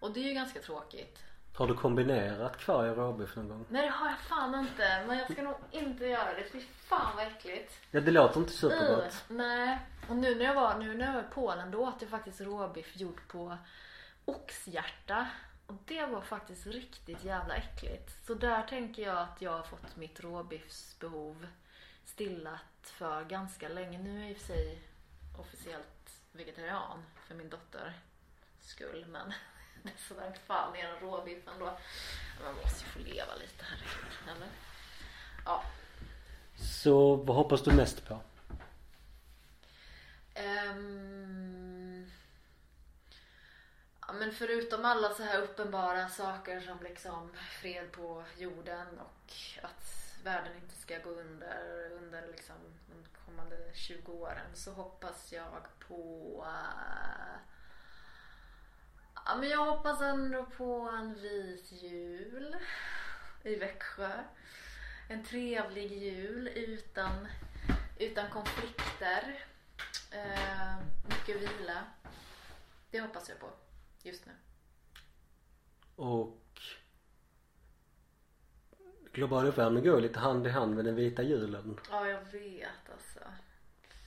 Och det är ju ganska tråkigt. Har du kombinerat kvarg och råbiff någon gång? Nej det har jag fan inte. Men jag ska nog inte göra det. Fy fan vad äckligt. Ja det låter inte Uh, supergott. nej. Och nu när jag var, nu när jag var i Polen då åt jag faktiskt råbiff gjord på oxhjärta. Och det var faktiskt riktigt jävla äckligt. Så där tänker jag att jag har fått mitt råbiffsbehov stillat för ganska länge. Nu är jag i och för sig officiellt vegetarian för min dotter skull. Men sådär fan ner en råbiff ändå. Man måste ju få leva lite här. Eller? Ja. Så vad hoppas du mest på? Ehm, ja, men förutom alla så här uppenbara saker som liksom fred på jorden och att världen inte ska gå under under liksom de kommande 20 åren så hoppas jag på eh, Ja men jag hoppas ändå på en vit jul i Växjö. En trevlig jul utan, utan konflikter. Eh, mycket vila. Det hoppas jag på just nu. Och global uppvärmning går lite hand i hand med den vita julen. Ja jag vet alltså.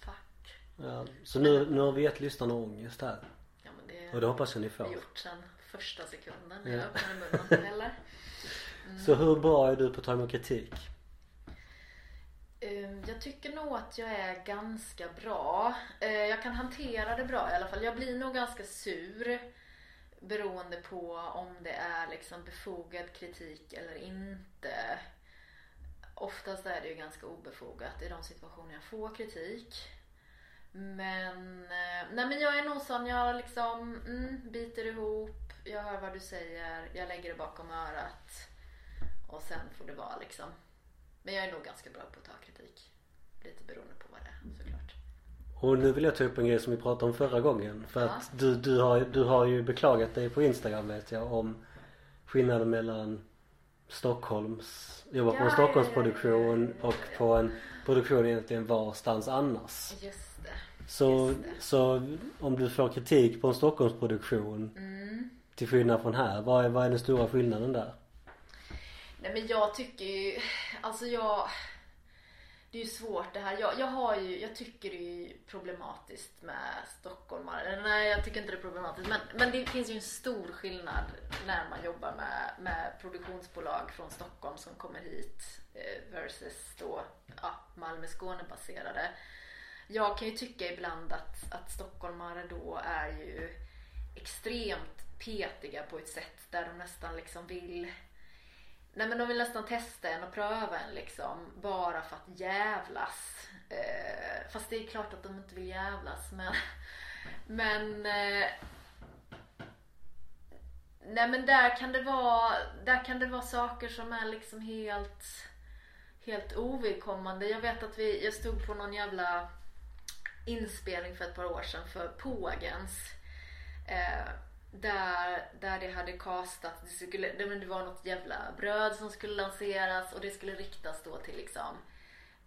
Fuck. Ja, så nu, nu har vi gett lyssnarna ångest här. Det Och det hoppas jag ni får. gjort sen första sekunden när Ja. jag öppnade munnen. Eller? Så hur bra är du på att ta emot kritik? Ehm, Jag tycker nog att jag är ganska bra. Eh, Jag kan hantera det bra i alla fall. Jag blir nog ganska sur beroende på om det är liksom befogad kritik eller inte. Oftast är det ju ganska obefogat i de situationer jag får kritik. Men, eh, nej men jag är nog sån, jag liksom mm, biter ihop, jag hör vad du säger, jag lägger det bakom örat. Och sen får det vara liksom. Men jag är nog ganska bra på att ta kritik. Lite beroende på vad det är såklart. Och nu vill jag ta upp en grej som vi pratade om förra gången. För Ja. att du, du, har, du har ju beklagat dig på Instagram vet jag om skillnaden mellan Stockholms, jobba på en Stockholmsproduktion ja, och på en produktion egentligen varstans annars. Just. Så, så om du får kritik på en Stockholmsproduktion Mm. till skillnad från här, vad är, vad är den stora skillnaden där? Nej men jag tycker ju, alltså jag Det är ju svårt det här. Jag, jag har ju, jag tycker det är problematiskt med stockholmare. Nej jag tycker inte det är problematiskt men, men det finns ju en stor skillnad när man jobbar med, med produktionsbolag från Stockholm som kommer hit eh, versus då ja, Malmö Skåne baserade. Jag kan ju tycka ibland att, att stockholmare då är ju extremt petiga på ett sätt där de nästan liksom vill Nej men de vill nästan testa en och pröva en liksom bara för att jävlas. Eh, fast det är klart att de inte vill jävlas men Men eh, Nej men där kan det vara Där kan det vara saker som är liksom helt Helt ovidkommande. Jag vet att vi, jag stod på någon jävla inspelning för ett par år sedan för Pågens. Eh, där, där det hade kastat, det, skulle, det, var något jävla bröd som skulle lanseras och det skulle riktas då till liksom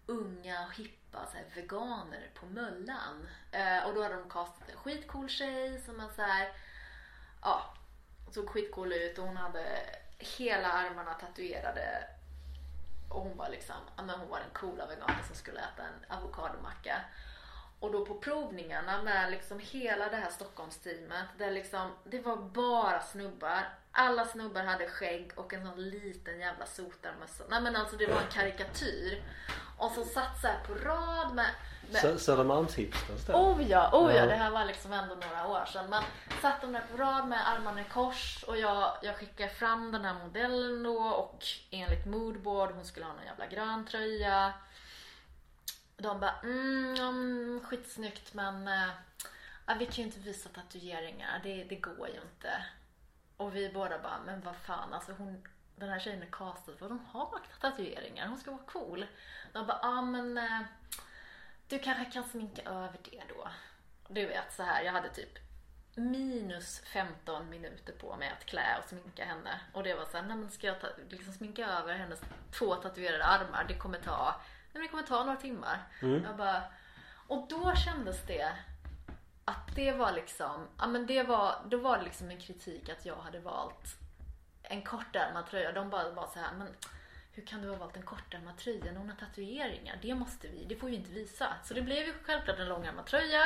unga och hippa så här, veganer på Möllan. Eh, och då hade de castat en skitcool tjej som var så här, ja, såg skitcool ut och hon hade hela armarna tatuerade och hon var liksom, ja men hon var den coola veganen som skulle äta en avokadomacka. Och då på provningarna med liksom hela det här Stockholmsteamet. Där liksom, det var bara snubbar. Alla snubbar hade skägg och en sån liten jävla sotarmössa. Nej men alltså det var en karikatyr. Och så satt så på rad med med... Södermalmshipsters då? Oh ja, oh ja, det här var liksom ändå några år sedan. Men satt de där på rad med armarna i kors och jag, jag skickade fram den här modellen då och enligt moodboard, hon skulle ha någon jävla grön tröja. De bara, mm, mm skitsnyggt men äh, vi kan ju inte visa tatueringar, det, det går ju inte. Och vi båda bara, men vad fan alltså hon, den här tjejen är castad för de har tatueringar, hon ska vara cool. De bara, ja ah, men äh, du kanske kan sminka över det då. Du vet så här, jag hade typ minus 15 minuter på mig att klä och sminka henne. Och det var såhär, nej men ska jag ta, liksom sminka över hennes två tatuerade armar? Det kommer ta, nej, det kommer ta några timmar. Mm. Jag bara, och då kändes det att det var liksom, ja men det var, då var det liksom en kritik att jag hade valt en kortärmad tröja. De bara var så här, men hur kan du ha valt en kortärmad tröja när hon har tatueringar? Det måste vi, det får vi inte visa. Så det blev ju självklart en långärmad tröja.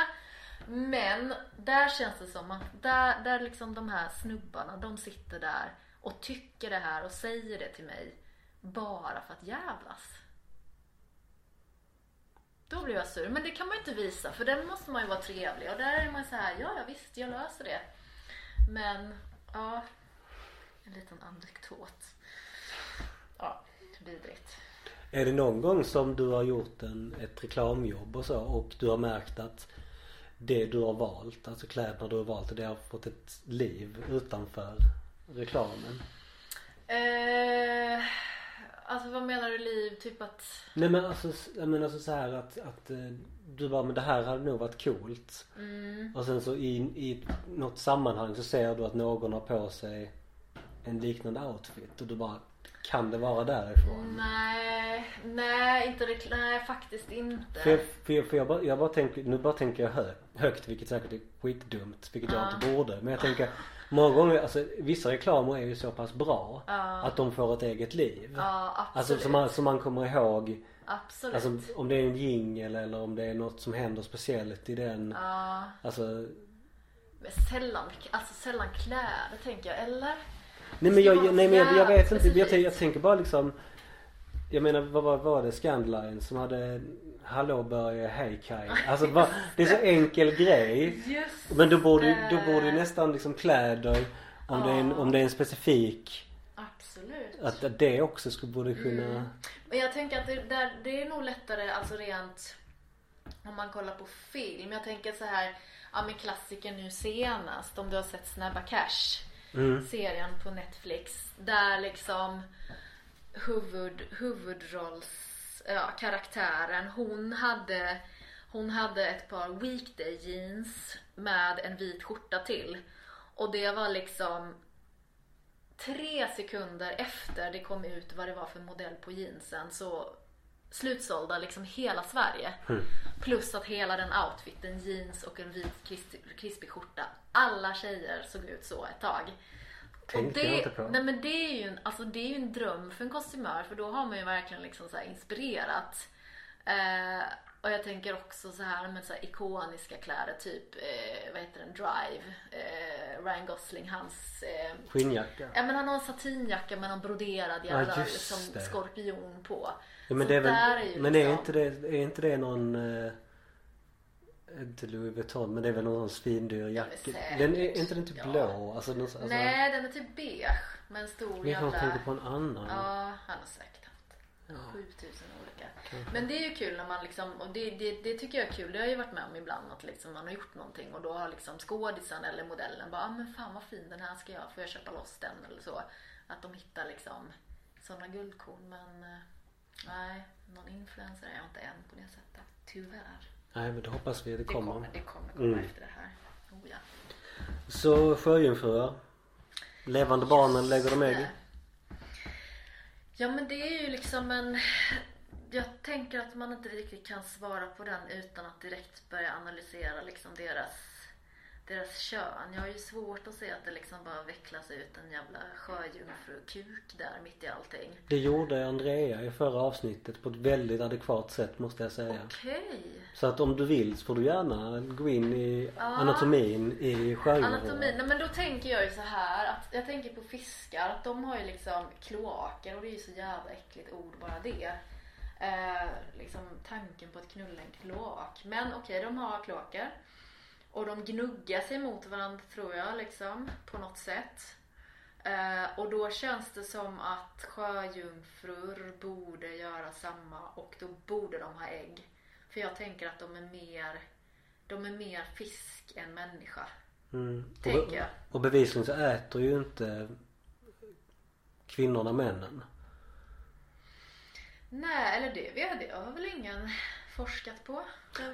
Men där känns det som att där, där liksom de här snubbarna, de sitter där och tycker det här och säger det till mig bara för att jävlas. Då blir jag sur. Men det kan man ju inte visa för den måste man ju vara trevlig och där är man så här, ja, ja visst, jag löser det. Men, ja, en liten anekdot. Ja vidrigt. Är det någon gång som du har gjort en, ett reklamjobb och så och du har märkt att det du har valt, alltså kläderna du har valt, det har fått ett liv utanför reklamen? Eh, alltså vad menar du liv? Typ att? Nej men alltså, jag menar alltså så här att, att eh, du bara, men det här hade nog varit coolt. Mm. Och sen så i, i något sammanhang så ser du att någon har på sig en liknande outfit och du bara kan det vara därifrån? Nej, nej, inte det, nej faktiskt inte. För, för, för jag, bara, jag bara tänker, nu bara tänker jag hö, högt vilket säkert är skitdumt, vilket jag inte borde. Men jag tänker Många gånger, alltså vissa reklamer är ju så pass bra ja. att de får ett eget liv. Ja, absolut. Alltså som man, som man kommer ihåg. Absolut. Alltså om det är en jingel eller om det är något som händer speciellt i den. Ja. Alltså. Men sällan, alltså sällan kläder tänker jag, eller? Nej men jag, nej, men jag, jag vet inte. Jag, jag tänker bara liksom Jag menar vad var, var det Scandline som hade Hallå Börje, hej Kaj. Alltså bara, det är så enkel grej. Just men då borde, då borde nästan liksom kläder om, ja. det är en, om det är en specifik Absolut. Att, att det också skulle borde kunna mm. Men jag tänker att det, där, det är nog lättare alltså rent om man kollar på film. Jag tänker så här, ja men klassiker nu senast om du har sett Snabba Cash mm. serien på Netflix. Där liksom huvud, huvudrolls, ja, karaktären, hon hade hon hade ett par weekday jeans med en vit skjorta till. Och det var liksom tre sekunder efter det kom ut vad det var för modell på jeansen så slutsålda liksom hela Sverige. Mm. Plus att hela den outfiten, jeans och en vit krispig skjorta. Alla tjejer såg ut så ett tag. Tänkte det, jag inte på. Nej men det är ju en, alltså det är ju en dröm för en kostymör för då har man ju verkligen liksom så inspirerat. Eh, och jag tänker också så här med så här ikoniska kläder typ, eh, vad heter den, Drive. Eh, Ryan Gosling, hans... Eh, Skinnjacka? Ja men han har en satinjacka med någon broderad jävla ja, liksom, skorpion på. Ja, men så det är väl, är men liksom... är inte det, är inte det någon eh, inte Louis Vuitton men det är väl någon svindyr jacka. Den är inte den typ ja. blå? Alltså, någon, Nej den är typ beige. Med en stor jävla... Jag tänker på en annan. Ja han har säkert haft 7000 olika. Men det är ju kul när man liksom, och det, det, det tycker jag är kul. Det har jag ju varit med om ibland att liksom man har gjort någonting och då har liksom skådisen eller modellen bara, ah, men fan vad fin den här ska jag, får jag köpa loss den eller så. Att de hittar liksom sådana guldkorn men eh, nej, någon influencer är jag inte än på det sättet. Tyvärr. Nej men det hoppas vi det Det kommer. kommer, det kommer komma Mm. efter det här. Oh, ja. Så sjöjungfrur. Levande barnen lägger de ägg? Ja men det är ju liksom en Jag tänker att man inte riktigt kan svara på den utan att direkt börja analysera liksom deras Deras kön. Jag har ju svårt att se att det liksom bara vecklas ut en jävla sjöjungfrukuk där mitt i allting. Det gjorde Andrea i förra avsnittet på ett väldigt adekvat sätt måste jag säga. Okej. Så att om du vill så får du gärna gå in i anatomin i sjöjungfrur. Anatomi, nej men då tänker jag ju så här att jag tänker på fiskar att de har ju liksom kloaker och det är ju så jävla äckligt ord bara det. Eh, liksom tanken på att knulla en kloak. Men okej, de har kloaker. Och de gnuggar sig mot varandra tror jag liksom på något sätt. Eh, och då känns det som att sjöjungfrur borde göra samma och då borde de ha ägg. För jag tänker att de är mer, de är mer fisk än människa. Mm. Och, Tänker be- jag. och bevisligen så äter ju inte kvinnorna männen. Nej, eller det. Det har väl ingen forskat på.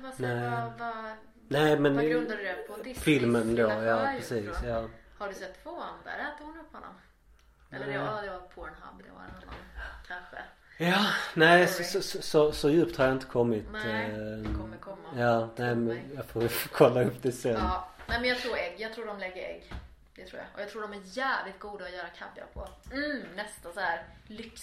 Vad, vad, Nej men vad grundar du det på? Disneys filmen då, ja precis. Ja. Har du sett tvåan? Där äter hon upp honom. Eller det var, det var Pornhub, det var en annan kanske. Ja, nej så, så, så, så djupt har jag inte kommit. Nej, eh, det kommer komma. Ja, nej men jag får kolla upp det sen. Ja, nej men jag tror ägg. Jag tror de lägger ägg. Det tror jag. Och jag tror de är jävligt goda att göra kaviar på. Mm, nästa så här lyx.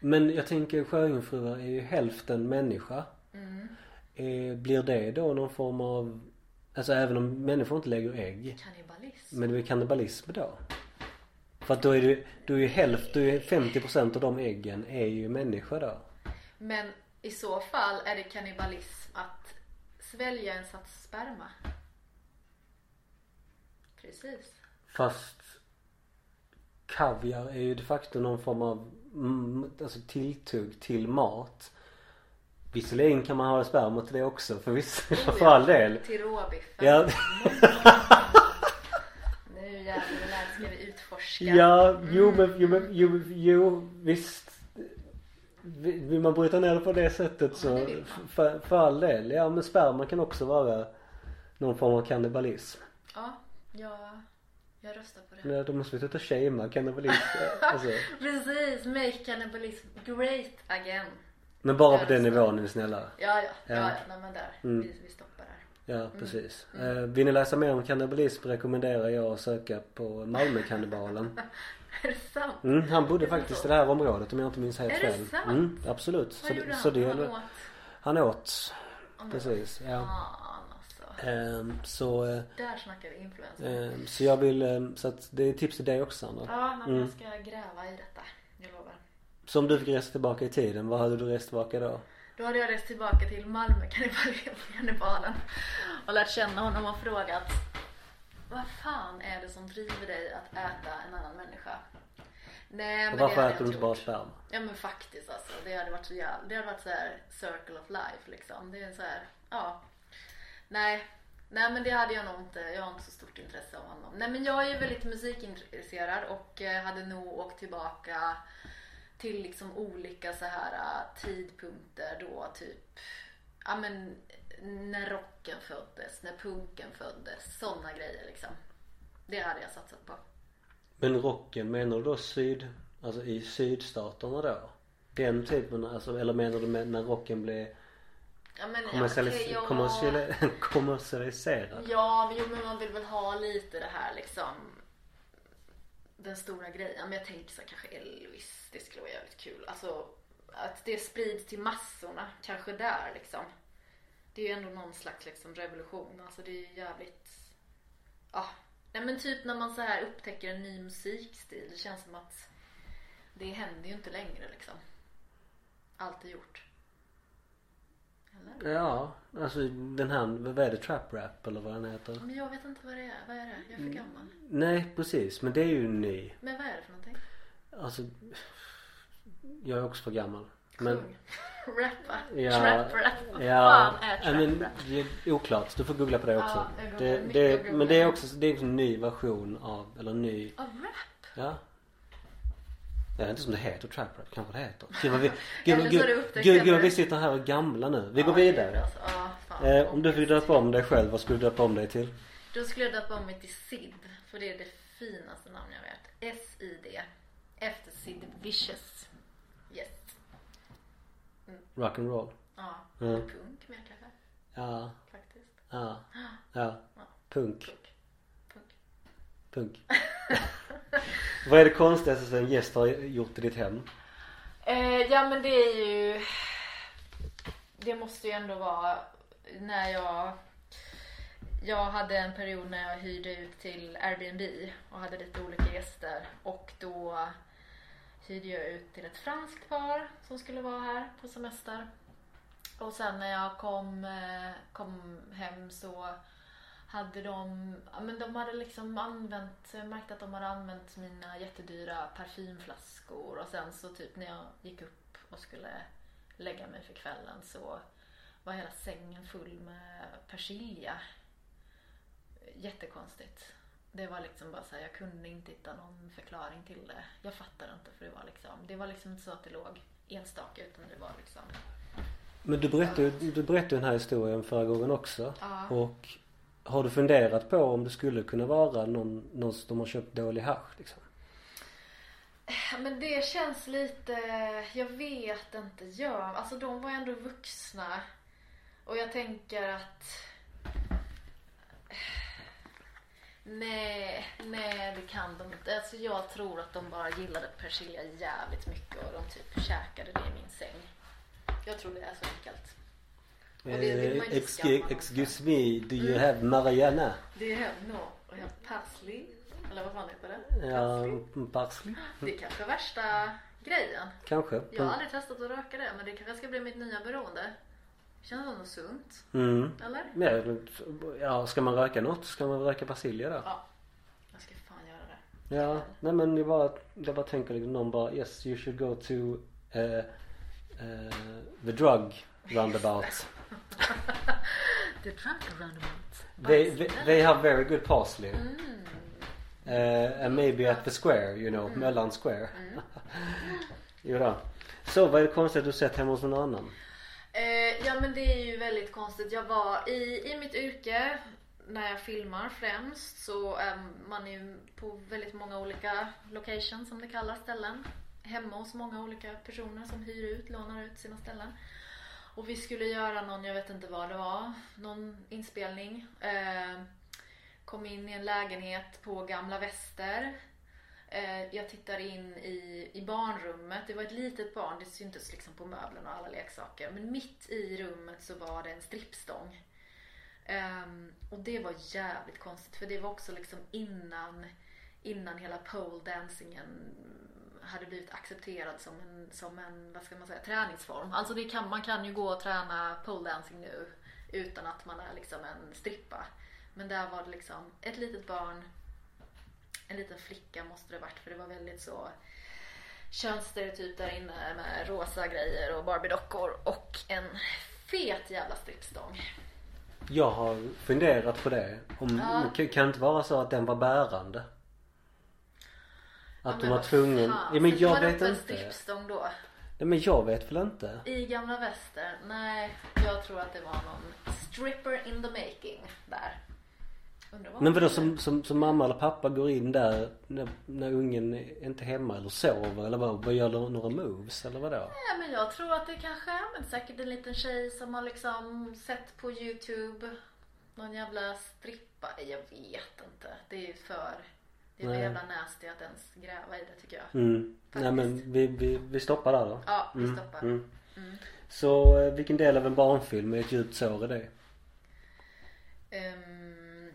Men jag tänker sjöjungfrur är ju hälften människa. Mm. Eh, blir det då någon form av Alltså även om människor inte lägger ägg. Kannibalism. Men det är kannibalism då? För att då är det, då är ju hälften, då är 50% av de äggen är ju människa då. Men i så fall är det kannibalism att svälja en sats sperma. Precis. Fast kaviar är ju de facto någon form av alltså tilltugg till mat. Visserligen kan man ha sperma till det också för, viss, för all del. Till råbiffen. Ja. Nu jävlar, det ska vi utforska. Ja, jo men, jo, men, jo, jo visst. Vill man bryta ner det på det sättet Ja, det så vill man. för, för all del. Ja men sperma kan också vara någon form av kannibalism. Ja, jag, jag röstar på det. Ja, då måste vi sluta shamea kannibalism. alltså. Precis, make cannibalism great again. Men bara på den så. nivån är vi snälla. Ja, ja, ja, Ja. nej men där. Mm. Vi, vi stoppar där. Ja precis. Eh, vill ni läsa mer om kannibalism rekommenderar jag att söka på Malmökannibalen. Är det sant? Mm, han bodde faktiskt så? i det här området om jag inte minns helt Är det fel. sant? Mm, absolut. Vad gjorde det- han? så det han åt? Han åt. Han Precis, åt. ja. Ehm, så, eh, Där snackar vi influencer. ehm, så jag vill, ehm, så att det är tips till dig också Sandra. Ja, men Mm. jag ska gräva i detta. Jag lovar. Så om du fick resa tillbaka i tiden, vad hade du rest tillbaka då? Då hade jag rest tillbaka till Malmö kannibalen och lärt känna honom och frågat Vad fan är det som driver dig att äta en annan människa? Nej men varför äter du jag inte bara sperma? Ja men faktiskt alltså. Det hade varit så jävla, det hade varit så här circle of life liksom. Det är så här, ja. Nej. Nej men det hade jag nog inte, jag har inte så stort intresse av honom. Nej men jag är ju väldigt musikintresserad och eh, hade nog åkt tillbaka till liksom olika så här eh, tidpunkter då typ Ja men när rocken föddes, när punken föddes, sådana grejer liksom. Det hade jag satsat på. Men rocken, menar du då syd, alltså i sydstaterna då? Den typen, alltså, eller menar du med när rocken blev Ja men kommersialis- okej, ja. kommersiali- kommersialiserad? Ja, men, jo, men man vill väl ha lite det här liksom den stora grejen. Men jag tänkte så här, kanske Elvis, det skulle vara jävligt kul. Alltså att det sprids till massorna, kanske där liksom. Det är ju ändå någon slags liksom revolution. Alltså det är ju jävligt, ja. Nej men typ när man så här upptäcker en ny musikstil. Det känns som att det händer ju inte längre liksom. Allt är gjort. Eller? Ja, alltså den här, vad är det? Trap rap eller vad den heter? Men jag vet inte vad det är. Vad är det? Jag är för gammal. Nej precis, men det är ju ny. Men vad är det för någonting? Alltså jag är också för gammal. Men, Kung. Rappa. ja, Trap rap. Vad ja, fan är I trap mean, rap? det är oklart. Du får googla på det också. Ja, jag det, det, men det är också, det är en ny version av, eller ny, Av rap? ja. Jag vet inte som det heter trap rap, kanske det heter. Gud vad vi, gud, gud, gud, det gud vi sitter här och är gamla nu. Vi Ja, går vidare. alltså. Ja, fan. Eh, om du fick döpa om dig själv, vad skulle du döpa om dig till? Då skulle jag döpa om mig till Sid. För det är det finaste namn jag vet. S-I-D. Efter Sid Vicious. Yes. Rock and roll. Ja. Mm. Punk med kanske. Ja, Faktiskt. ja, ja. Punk. Punk punk. vad är det konstigaste som en gäst har gjort i ditt hem? Eh, ja men det är ju Det måste ju ändå vara när jag Jag hade en period när jag hyrde ut till Airbnb och hade lite olika gäster och då hyrde jag ut till ett franskt par som skulle vara här på semester. Och sen när jag kom, eh, kom hem så hade de, men de hade liksom använt, jag märkte att de hade använt mina jättedyra parfymflaskor och sen så typ när jag gick upp och skulle lägga mig för kvällen så var hela sängen full med persilja. Jättekonstigt. Det var liksom bara så här, jag kunde inte hitta någon förklaring till det. Jag fattade inte för det var liksom, det var liksom inte så att det låg enstaka utan det var liksom Men du berättade ju du berättade den här historien förra gången också. Ja. Och har du funderat på om det skulle kunna vara någon, någon som har köpt dålig hasch liksom? Eh, men det känns lite, jag vet inte, ja, alltså de var ändå vuxna. Och jag tänker att eh, Nej, nej det kan de inte. Alltså jag tror att de bara gillade persilja jävligt mycket och de typ käkade det i min säng. Jag tror det är så enkelt. Inte excuse, me, do you Mm. have Mariana? Det är no, och jag har parsley. Eller vad fan heter det? Ja, Parsley. parsley? Det är kanske värsta grejen. Kanske. Jag har aldrig testat att röka det men det kanske ska bli mitt nya beroende. Känns något sunt? Mm. Eller? Ja, ja, ska man röka något ska man röka persilja då. Ja. Jag ska fan göra det. Ja, nej men jag bara, jag bara tänker liksom någon bara yes you should go to eh, eh, the drug roundabout. The drunk roundabout. They, they, they have very good parsley. Mm. Uh, and maybe at the square, you know, mellan square. Mm. jo då. Så vad är det konstiga du sett hemma hos någon annan? Eh, ja men det är ju väldigt konstigt. Jag var i, i mitt yrke när jag filmar främst så är man ju på väldigt många olika locations som det kallas ställen. Hemma hos många olika personer som hyr ut, lånar ut sina ställen. Och vi skulle göra någon, jag vet inte vad det var, någon inspelning. Eh, kom in i en lägenhet på Gamla Väster. Eh, jag tittar in i, i barnrummet. Det var ett litet barn, det syntes liksom på möblerna och alla leksaker. Men mitt i rummet så var det en strippstång. Eh, och det var jävligt konstigt för det var också liksom innan, innan hela pole dancingen hade blivit accepterad som en, som en, vad ska man säga, träningsform. Alltså det kan, man kan ju gå och träna pole dancing nu utan att man är liksom en strippa. Men där var det liksom ett litet barn, en liten flicka måste det varit för det var väldigt så könsstereotyp där inne med rosa grejer och barbiedockor och en fet jävla strippstång. Jag har funderat på det. Om, Ja. kan, det inte vara så att den var bärande? Att de var tvungen. fan. Ja, men jag vet upp en inte. strippstång då? Nej men jag vet väl inte. I gamla väster? Nej, jag tror att det var någon stripper in the making där. Men vadå som, som, som mamma eller pappa går in där när, när ungen är inte hemma eller sover eller vad? Vad gör några moves eller vadå? Nej men jag tror att det kanske är men säkert en liten tjej som har liksom sett på youtube någon jävla strippa. Jag vet inte. Det är ju för det är Nej. jävla nasty att ens gräva i det tycker jag. Mm. Nej men vi, vi, vi stoppar där då. Ja, vi Mm, stoppar. mm. Mm. Så eh, vilken del av en barnfilm är ett djupt sår i det? Ehm,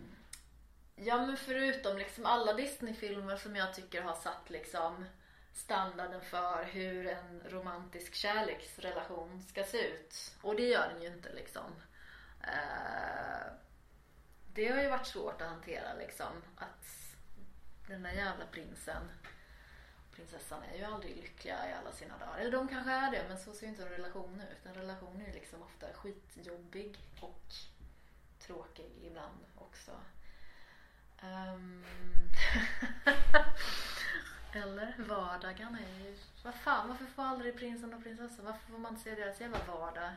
ja men förutom liksom alla Disney-filmer som jag tycker har satt liksom standarden för hur en romantisk kärleksrelation ska se ut. Och det gör den ju inte liksom. Eh, det har ju varit svårt att hantera liksom. Att den där jävla prinsen, prinsessan är ju aldrig lyckliga i alla sina dagar. Eller de kanske är det men så ser ju inte en relation ut. En relation är ju liksom ofta skitjobbig och tråkig ibland också. Um... Eller vardagen är ju... Vad fan, varför får aldrig prinsen och prinsessan, varför får man inte se deras jävla vardag?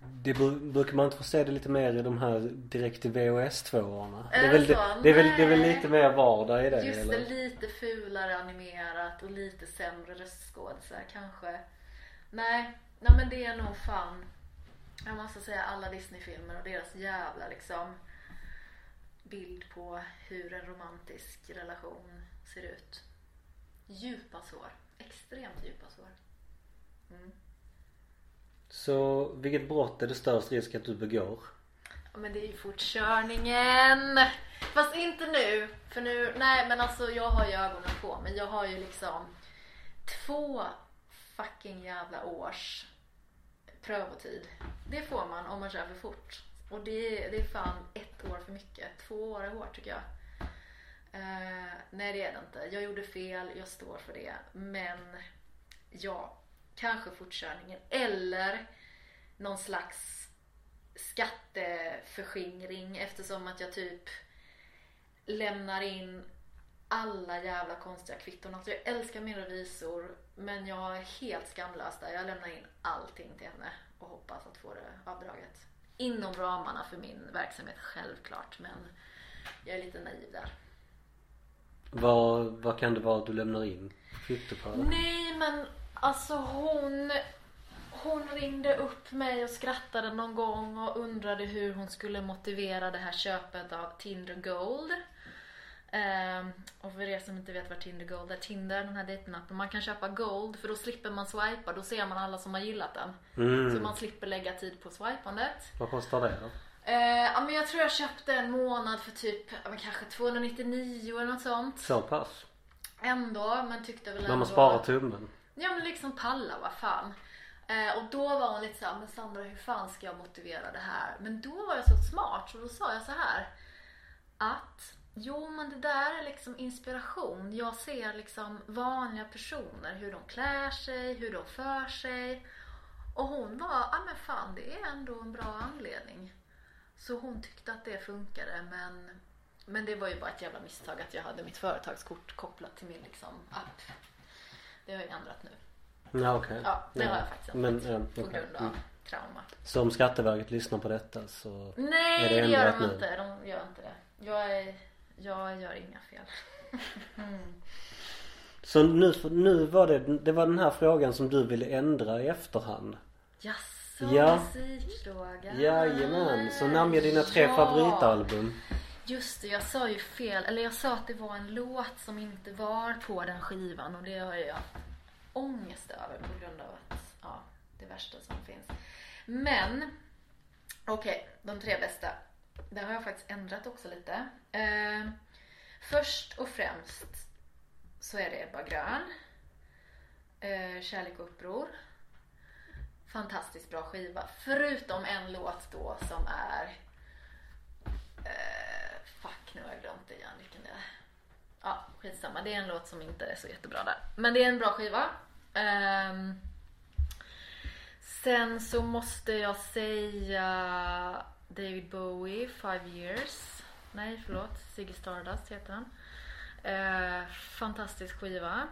Det bru- brukar man inte få se det lite mer i de här direkt till VHS tvåorna? Är det, är det väl, det, det, är väl, det är väl lite mer vardag i det Just eller? det, lite fulare animerat och lite sämre röstskådisar kanske. Nej, nej men det är nog fan, jag måste säga alla Disney-filmer och deras jävla liksom bild på hur en romantisk relation ser ut. Djupa sår. Extremt djupa sår. Mm. Så vilket brott är det störst risk att du begår? Ja men det är ju fortkörningen. Fast inte nu. För nu, nej men alltså jag har ju ögonen på mig. Jag har ju liksom två fucking jävla års prövotid. Det får man om man kör för fort. Och det, är- det är fan ett år för mycket. Två år är hårt tycker jag. Uh, nej det är det inte. Jag gjorde fel, jag står för det. Men ja, kanske fortkörningen. Eller någon slags skatteförskingring eftersom att jag typ lämnar in alla jävla konstiga kvitton. Alltså jag älskar min revisor men jag är helt skamlös där. Jag lämnar in allting till henne och hoppas att få det avdraget. Inom ramarna för min verksamhet självklart men jag är lite naiv där. Vad, vad kan det vara du lämnar in kvitto på? Nej men alltså hon Hon ringde upp mig och skrattade någon gång och undrade hur hon skulle motivera det här köpet av Tinder Gold. Ehm, och för er som inte vet vad Tinder Gold är, Tinder, den här dejtingappen, man kan köpa Gold för då slipper man swipa, då ser man alla som har gillat den. Så Mm. man slipper lägga tid på swipandet. Vad kostar det då? Eh, ja men jag tror jag köpte en månad för typ, men kanske 299 eller något sånt. Så pass? Ändå, men tyckte väl När ändå... man sparar tummen? Ja men liksom palla, vad fan. Eh, och då var hon lite såhär, men Sandra hur fan ska jag motivera det här? Men då var jag så smart så då sa jag så här att jo men det där är liksom inspiration. Jag ser liksom vanliga personer, hur de klär sig, hur de för sig. Och hon var, ja men fan det är ändå en bra anledning. Så hon tyckte att det funkade men men det var ju bara ett jävla misstag att jag hade mitt företagskort kopplat till min liksom app. Det har jag ändrat nu. Ja okej. Ja, det har jag faktiskt Men, ändrat. ja, På grund av Mm. trauma. Så om Skatteverket lyssnar på detta så Nej, Är det det, gör de nu? inte. De gör inte det. Jag, är, jag gör inga fel. Mm. Så nu, nu var det, det var den här frågan som du ville ändra i efterhand? Jaså, Ja. musikfråga. Jajamän, så namnger dina tre Ja. favoritalbum Just det, jag sa ju fel. Eller jag sa att det var en låt som inte var på den skivan och det har jag ångest över på grund av att, ja, det värsta som finns. Men, okej, de tre bästa. Det har jag faktiskt ändrat också lite. Eh, först och främst så är det Ebba Grön. Eh, Kärlek och uppror. Fantastiskt bra skiva. Förutom en låt då som är Eh, nu har jag glömt det igen vilken det är. Ja, skitsamma. Det är en låt som inte är så jättebra där. Men det är en bra skiva. Um, sen så måste jag säga David Bowie, Five Years. Nej, förlåt. Ziggy Stardust heter han. Uh, ehm, fantastisk skiva.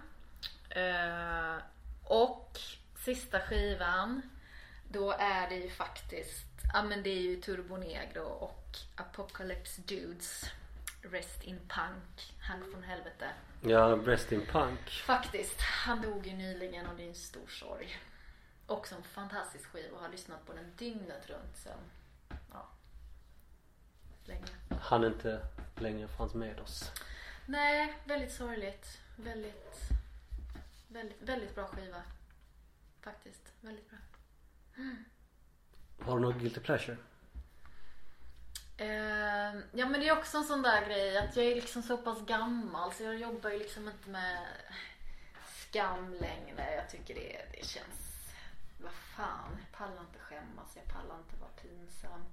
Uh, och sista skivan då är det ju faktiskt, ja men det är ju Turbo Negro och Apocalypse Dudes. Rest in Punk, han från helvete. Ja, Rest in Punk Faktiskt, han dog ju nyligen och det är en stor sorg. Också en fantastisk skiva och har lyssnat på den dygnet runt sen, ja, länge. Han inte längre fanns med oss Nej, väldigt sorgligt. Väldigt, väldigt, väldigt bra skiva. Faktiskt, väldigt bra. Har du något guilty pleasure? Uh, ja men det är också en sån där grej att jag är liksom så pass gammal så jag jobbar ju liksom inte med skam längre. Jag tycker det, det känns, vad fan, jag pallar inte skämmas, jag pallar inte vara pinsam.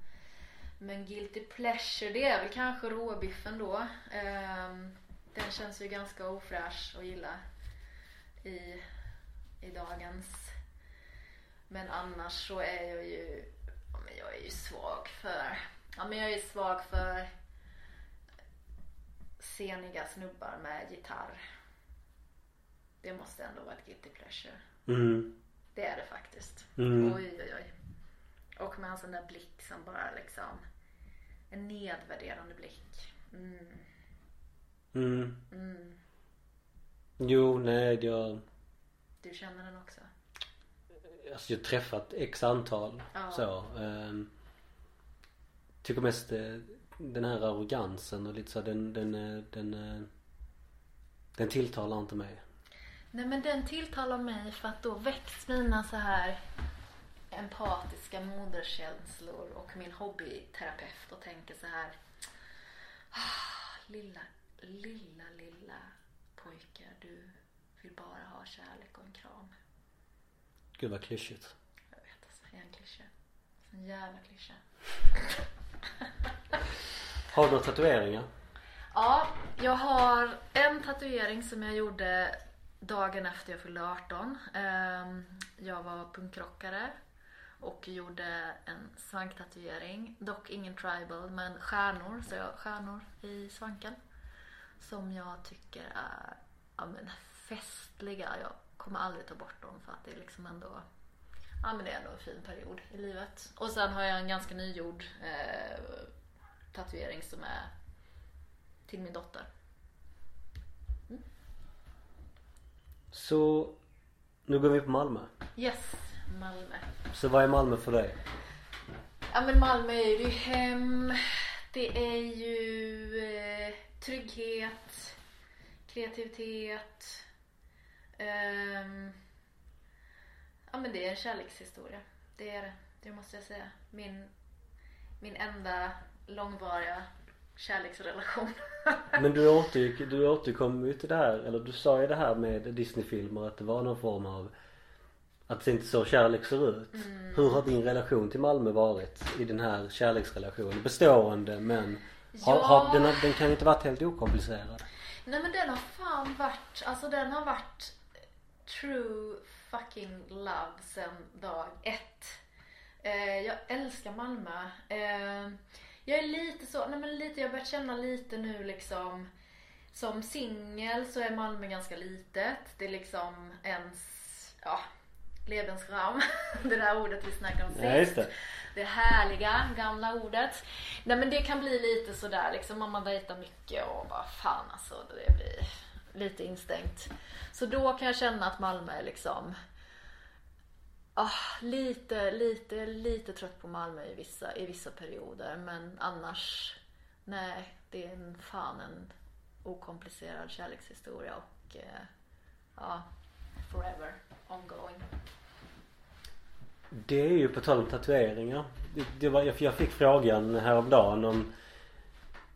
Men guilty pleasure det är väl kanske råbiffen då. Uh, den känns ju ganska ofräsch att gilla. i, i dagens. Men annars så är jag ju, ja, men jag är ju svag för, ja men jag är svag för seniga snubbar med gitarr. Det måste ändå vara ett guilty pleasure. Mm. Det är det faktiskt. Mm. Oj oj oj. Och med en sån där blick som bara liksom en nedvärderande blick. Mm. Mm. Mm. Jo, nej jag Du känner den också? Alltså jag har träffat x antal Ja. så. ehm, tycker mest eh, den här arrogansen och lite så den, den, eh, den, eh, den tilltalar inte mig. Nej men den tilltalar mig för att då väcks mina så här empatiska moderskänslor och min hobbyterapeut och tänker så här. Ah, lilla, lilla, lilla pojke, du vill bara ha kärlek och en kram. Gud vad klyschigt. Jag vet alltså, det är en klyscha. En jävla klyscha. Har du några tatueringar? Ja, jag har en tatuering som jag gjorde dagen efter jag fyllde 18. Ehm, jag var punkrockare och gjorde en svanktatuering. Dock ingen tribal, men stjärnor. Så jag har stjärnor i svanken. Som jag tycker är ja, men festliga. Jag kommer aldrig ta bort dem för att det är liksom ändå Ja men det är ändå en fin period i livet. Och sen har jag en ganska nygjord eh, tatuering som är till min dotter. Så nu går vi på Malmö. Yes, Malmö. Så vad är Malmö för dig? Ja men Malmö är ju hem. Det är ju eh, trygghet, kreativitet. ehm, ja men det är en kärlekshistoria. Det är det. Det måste jag säga. Min, min enda långvariga kärleksrelation. Men du återgick, du återkom ju till det här, eller du sa ju det här med Disneyfilmer att det var någon form av att det inte så kärlek ser ut. Mm. Hur har din relation till Malmö varit i den här kärleksrelationen? Bestående men har, Ja. har, den, har, den kan ju inte varit helt okomplicerad. Nej men den har fan varit, alltså den har varit true fucking love sen dag ett. Eh, jag älskar Malmö. Eh, jag är lite så, nej men lite, jag har börjat känna lite nu liksom som singel så är Malmö ganska litet. Det är liksom ens, ja, Lebensraum. Det där ordet vi snackade om sist. Ja, just det. Det härliga gamla ordet. Nej men det kan bli lite sådär liksom om man dejtar mycket och bara fan alltså det blir lite instängt. Så då kan jag känna att Malmö är liksom ah, lite, lite, lite trött på Malmö i vissa, i vissa perioder men annars nej det är en fan en okomplicerad kärlekshistoria och eh, ja forever ongoing. Det är ju på tal om tatueringar. Det, det var, jag jag fick frågan häromdagen om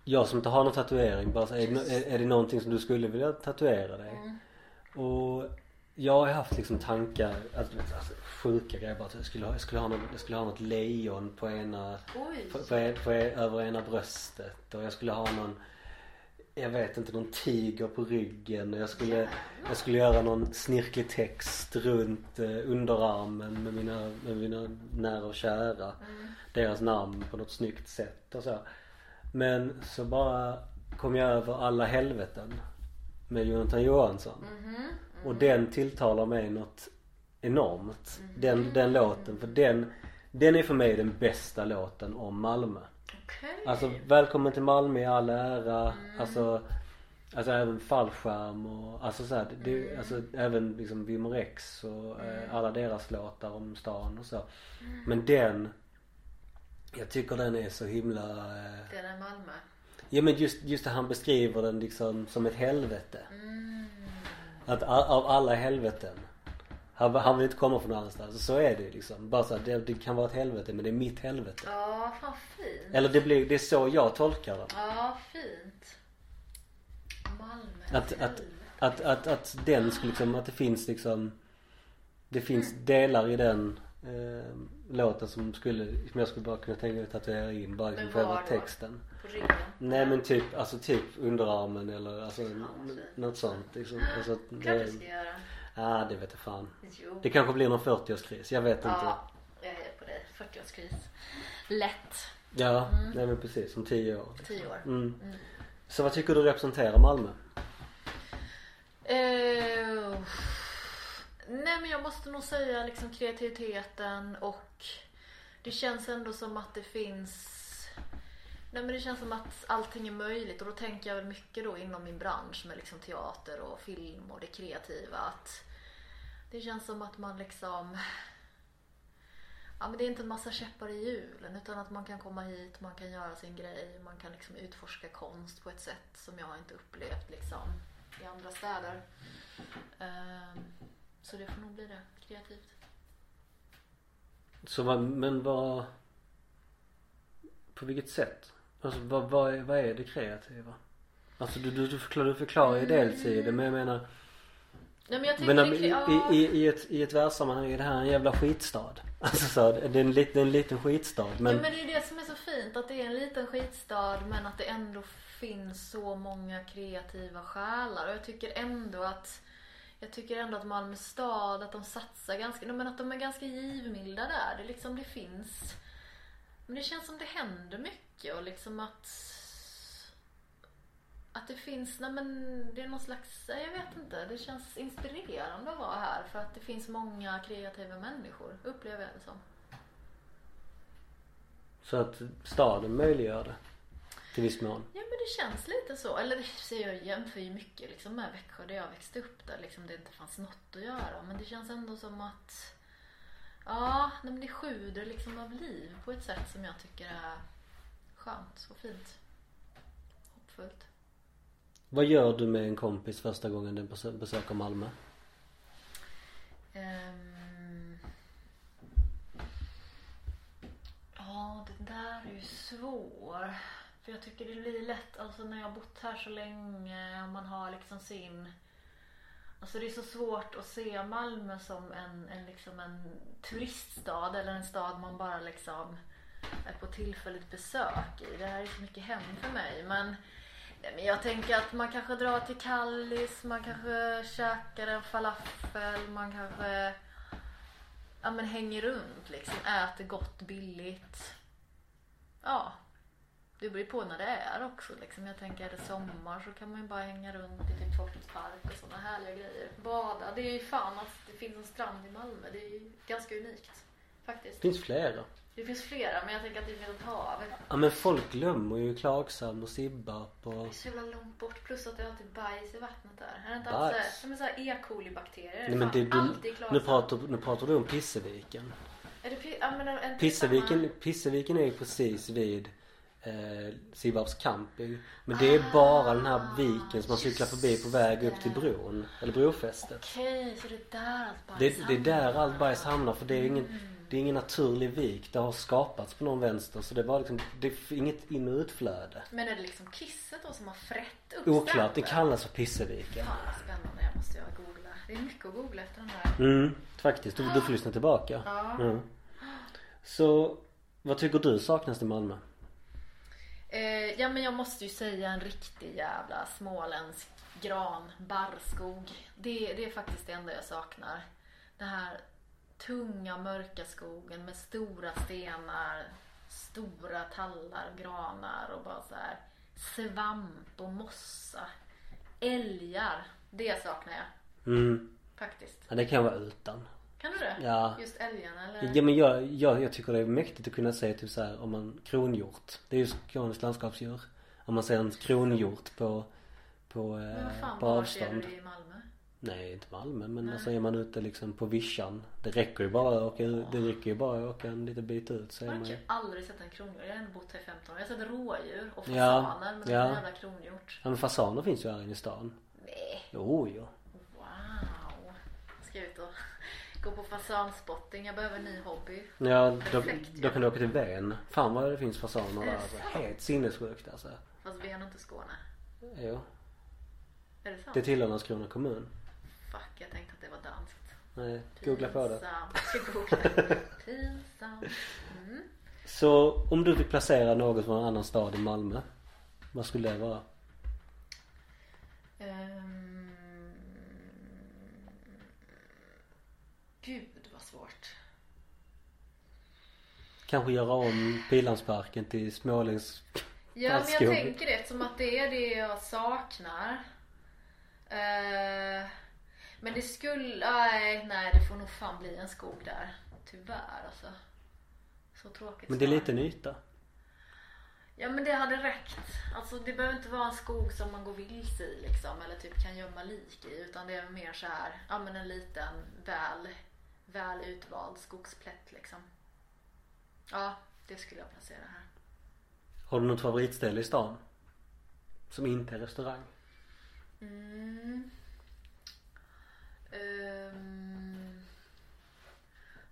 jag som inte har någon tatuering bara så, är, det är, det någonting som du skulle vilja tatuera dig? Mm. Och jag har haft liksom tankar, alltså, alltså sjuka grejer bara jag skulle ha, jag skulle ha, något, jag skulle ha något lejon på ena, på, på, på, över ena bröstet och jag skulle ha någon jag vet inte, någon tiger på ryggen och jag skulle, jag skulle göra någon snirklig text runt eh, underarmen med mina, med mina nära och kära. Mm. Deras namn på något snyggt sätt och så. Men så bara kom jag över alla helveten med Jonathan Johansson. Mhm. Och den tilltalar mig något enormt. Den, den låten. För den, den är för mig den bästa låten om Malmö. Okej. Alltså välkommen till Malmö i all ära. Alltså, alltså även fallskärm och alltså så här, det, det, alltså även liksom Vimmer X och eh, alla deras låtar om stan och så. Men den jag tycker den är så himla eh, Det är Malmö. Ja men just, just det han beskriver den liksom som ett helvete. Mm. Att a- av alla helveten. Han, han vill inte komma från någon annanstans. Och så är det liksom. Bara så att det, det kan vara ett helvete men det är mitt helvete. Ja, fan fint. Eller det blir, det är så jag tolkar den. Ja, fint. Malmö. Att, att, att, att, att den skulle liksom, att det finns liksom Det finns delar i den eh, låten som skulle, som jag skulle bara kunna tänka mig att tatuera in bara liksom då? texten. På ryggen. Nej men typ, alltså typ underarmen eller alltså något sånt liksom. Alltså, Klart det, du ska göra. Ja det vet jag fan. Jo. Det kanske blir någon 40-årskris. Jag vet inte. Ja, jag är på dig. 40-årskris. Lätt. Ja, nej men precis. Om 10 år. 10 år. Mm. Så vad tycker du representerar Malmö? Eh, nej men jag måste nog säga liksom kreativiteten och det känns ändå som att det finns Nej men det känns som att allting är möjligt och då tänker jag väl mycket då inom min bransch med liksom teater och film och det kreativa att det känns som att man liksom Ja men det är inte en massa käppar i hjulen utan att man kan komma hit, man kan göra sin grej, man kan liksom utforska konst på ett sätt som jag inte upplevt liksom i andra städer. Um, så det får nog bli det, kreativt. Så vad, men vad På vilket sätt? Alltså vad, vad, är, vad är det kreativa? Alltså du, du, du förklarar, du förklarar ju dels i det men jag menar Nej men jag tänker Men i, i, i, i ett, i ett världssammanhang är det här en jävla skitstad. Alltså så, det är en, lit, det är en liten skitstad men, ja, men det är det som är så fint att det är en liten skitstad men att det ändå finns så många kreativa själar och jag tycker ändå att jag tycker ändå att Malmö stad, att de satsar ganska, nej, men att de är ganska givmilda där. Det liksom, det finns Men det känns som det händer mycket och liksom att Att det finns, nej men det är någon slags, nej, jag vet inte. Det känns inspirerande att vara här för att det finns många kreativa människor, upplever jag det som. Så att staden möjliggör det. Till viss mån. Ja men det känns lite så. Eller så jag jämför ju mycket liksom med Växjö där jag växte upp där liksom det inte fanns något att göra. Men det känns ändå som att Ja, men det sjuder liksom av liv på ett sätt som jag tycker är skönt och fint. Hoppfullt. Vad gör du med en kompis första gången den besö- besöker Malmö? Ehm. Ja, det där är ju svår. För jag tycker det blir lätt, alltså när jag har bott här så länge och man har liksom sin Alltså det är så svårt att se Malmö som en, en, liksom en turiststad eller en stad man bara liksom är på tillfälligt besök i. Det här är så mycket hem för mig. Men, men jag tänker att man kanske drar till Kallis, man kanske käkar en falafel, man kanske ja, men hänger runt liksom, äter gott billigt. Ja, det beror ju på när det är också liksom. Jag tänker är det sommar så kan man ju bara hänga runt i typ Folkets park och sådana härliga grejer. Bada. Det är ju fan att det finns en strand i Malmö. Det är ju ganska unikt. Faktiskt. Det finns flera. Det finns flera men jag tänker att det finns ett hav. Ja men folk glömmer ju Klagshamn och Sibbarp Det och är så jävla långt bort plus att det är alltid bajs i vattnet där. Är det inte Bajs? alltid såhär, men såhär E. coli-bakterier? Nej men det, du, nu, pratar, nu pratar du om Pisseviken. Är det, ja, men en Pisseviken, Pisseviken är ju precis vid eh, Sibbarps camping. Men det är bara den här viken som man cyklar förbi på väg upp till bron. Eller brofästet. Okej, så det är där allt bajs Det, det är där allt bajs hamnar för det är ingen det är ingen naturlig vik. Det har skapats på någon vänster så det bara liksom, det är inget in och utflöde. Men är det liksom kisset då som har frätt upp Oklart, det kallas för Pisseviken. Fan vad spännande, jag måste jag googla. Det är mycket att googla efter den här. Mm, faktiskt. Du, du får lyssna tillbaka. Ja. Mm. Så, vad tycker du saknas i Malmö? Eh, ja men jag måste ju säga en riktig jävla småländsk gran, barrskog. Det, det är faktiskt det enda jag saknar. Den här tunga mörka skogen med stora stenar, stora tallar, granar och bara så här svamp och mossa. Älgar, det saknar jag Mm, faktiskt. ja, det kan jag vara utan. Kan du det? Ja. Just älgarna eller? Ja men jag, jag, jag tycker det är mäktigt att kunna säga typ så här om man kronhjort. Det är ju skånskt landskapsdjur. Om man ser en kronhjort på, på, Men vad eh, fan, på var avstånd. det i Malmö? Nej inte Malmö men alltså är man ute liksom på vischan. Det räcker ju bara att åka ut, det räcker ju bara att åka en liten bit ut så är Jag man har ju. typ aldrig sett en kronhjort. Jag har ändå bott här i 15 år. Jag har sett rådjur och Ja, fasaner men ja. en jävla kronhjort. Ja men fasaner finns ju här inne i stan. Nej. Jo jo. Wow. Ska ut och gå på fasanspotting. Jag behöver en ny hobby. Ja då, Perfekt, då kan du åka till Ven. Fan vad det finns fasaner Är där alltså. Helt sinnessjukt alltså. Fast vi är inte Skåne. Jo. Är det sant? Det tillhör Landskrona kommun. Fuck, jag tänkte att det var danskt. Nej, googla på det. Pinsamt. Mm. Så om du fick placera något från en annan stad i Malmö. Vad skulle det vara? Ehm. Gud vad svårt. Kanske göra om Pildammsparken till Smålängs Ja men jag tänker det eftersom att det är det jag saknar. Eh, men det skulle, nej, nej det får nog fan bli en skog där. Tyvärr alltså. Så tråkigt Men det är liten yta. Ja men det hade räckt. Alltså det behöver inte vara en skog som man går vilse i liksom eller typ kan gömma lik i utan det är mer så här, ja men en liten väl, väl utvald skogsplätt liksom. Ja, det skulle jag placera här. Har du något favoritställe i stan? Som inte är restaurang? Mm. Ehm,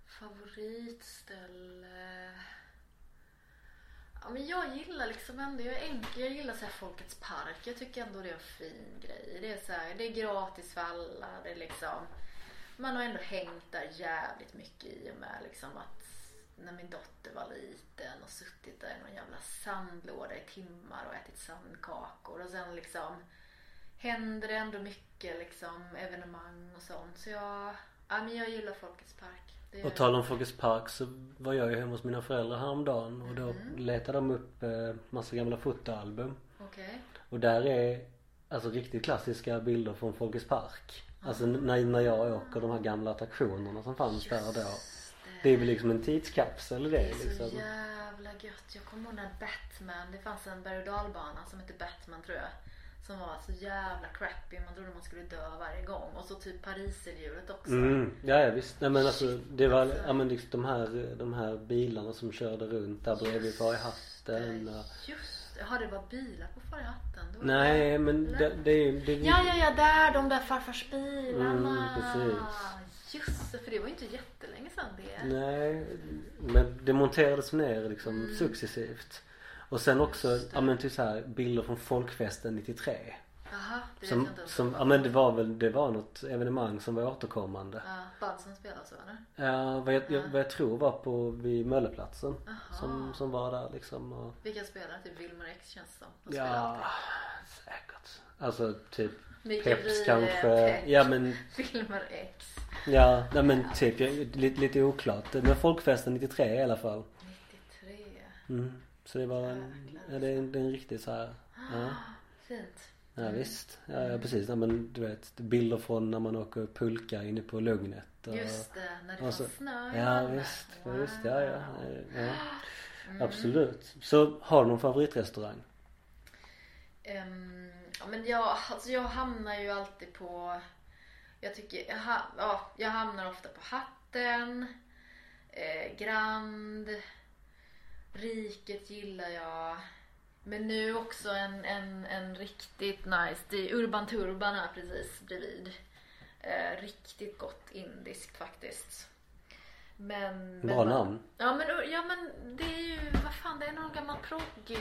favoritställe. Ja men jag gillar liksom ändå, jag är enkel, jag gillar så här Folkets park. Jag tycker ändå det är en fin grej. Det är så här, det är gratis för alla. Det är liksom, man har ändå hängt där jävligt mycket i och med liksom att när min dotter var liten och suttit där i någon jävla sandlåda i timmar och ätit sandkakor och sen liksom händer det ändå mycket liksom evenemang och sånt. Så jag, ja men jag gillar Folkets park. Och tala om Folkets Park så var jag ju hemma hos mina föräldrar häromdagen och då Mhm. letade de upp eh, massa gamla fotoalbum. Okej. Och där är alltså riktigt klassiska bilder från Folkets Park. Alltså när, när jag åker de här gamla attraktionerna som fanns där och då. Just Det är väl liksom en tidskapsel Det det är så liksom. jävla gött. Jag kommer ihåg när Batman, det fanns en berg och dalbana som hette Batman tror jag. Som var så jävla crappy. Man trodde man skulle dö varje gång. Och så typ pariserhjulet också. Mm, ja, ja visst. Nej men alltså det var, alltså. ja men liksom de här, de här bilarna som körde runt där bredvid Far i hatten och... Just det. Jaha det var bilar på Far i hatten. Var Nej men det, det. Det, Ja, ja, ja, där de där farfars bilarna. Mm, precis. Just det, för det var ju inte jättelänge sedan det. Nej, men det monterades ner liksom Mm. successivt. Och sen också, ja men typ så här bilder från folkfesten 93. Det Som, vet jag inte ens. som, ja men det var väl, det var något evenemang som var återkommande. Ja, Badsen spelar så eller? Ja, vad jag, jag, vad jag tror var på, vid Mölleplatsen. Jaha. Som, som var där liksom och, Vilka spelar? Typ Wilmer X känns det som. De Ja, alltid. säkert. Alltså typ Mikael Peps kanske. Peps. Ja men, Wilmer X. ja, nej men typ, jag, lite, lite oklart. Men folkfesten 93 i alla fall. 93. Mm. Så det var en, ja, det är, en- det är en riktig så här. Ja, Fint. Ja visst. Ja, precis. Ja, men du vet bilder från när man åker pulka inne på Lugnet. Och, Just det, när det var snö i Ja visst, ja, visst. Ja, ja. ja. Mm. Absolut. Så har du någon favoritrestaurang? Ehm, ja, men jag, alltså jag hamnar ju alltid på Jag tycker, jag, ha, ja, jag hamnar ofta på Hatten eh, Grand Riket gillar jag Men nu också en, en, en riktigt nice, det är Urban Turban här precis bredvid. Eh, Riktigt gott indiskt faktiskt. Men, Bra namn. Ja men, ja men det är ju, vad fan det är någon gammal progg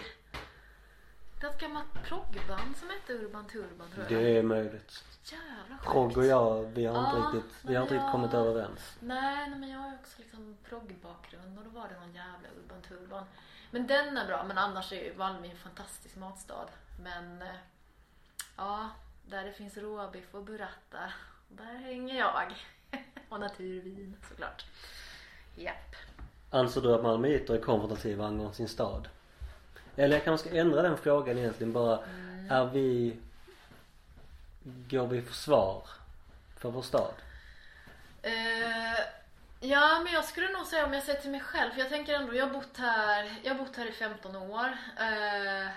Är ett gammalt proggband som hette Urban Turban tror jag. Det är möjligt. Jävla sjukt. Krogg och jag, vi har inte Ja, riktigt, vi har inte riktigt jag- kommit överens. Nej, nej men jag har ju också liksom proggbakgrund och då var det någon jävla Urban Turban. Men den är bra men annars är ju Malmö en fantastisk matstad. Men eh, Ja, där det finns råbiff och burrata Där hänger jag. Och naturvin såklart. Japp. Anser du att malmöiter är konfrontativa angående sin stad? Eller jag kanske ska ändra den frågan egentligen bara. Mm. Är vi Går vi i försvar för vår stad? Eh, ja, men jag skulle nog säga om jag säger till mig själv, för jag tänker ändå, jag har bott här, jag har bott här i 15 år. Eh,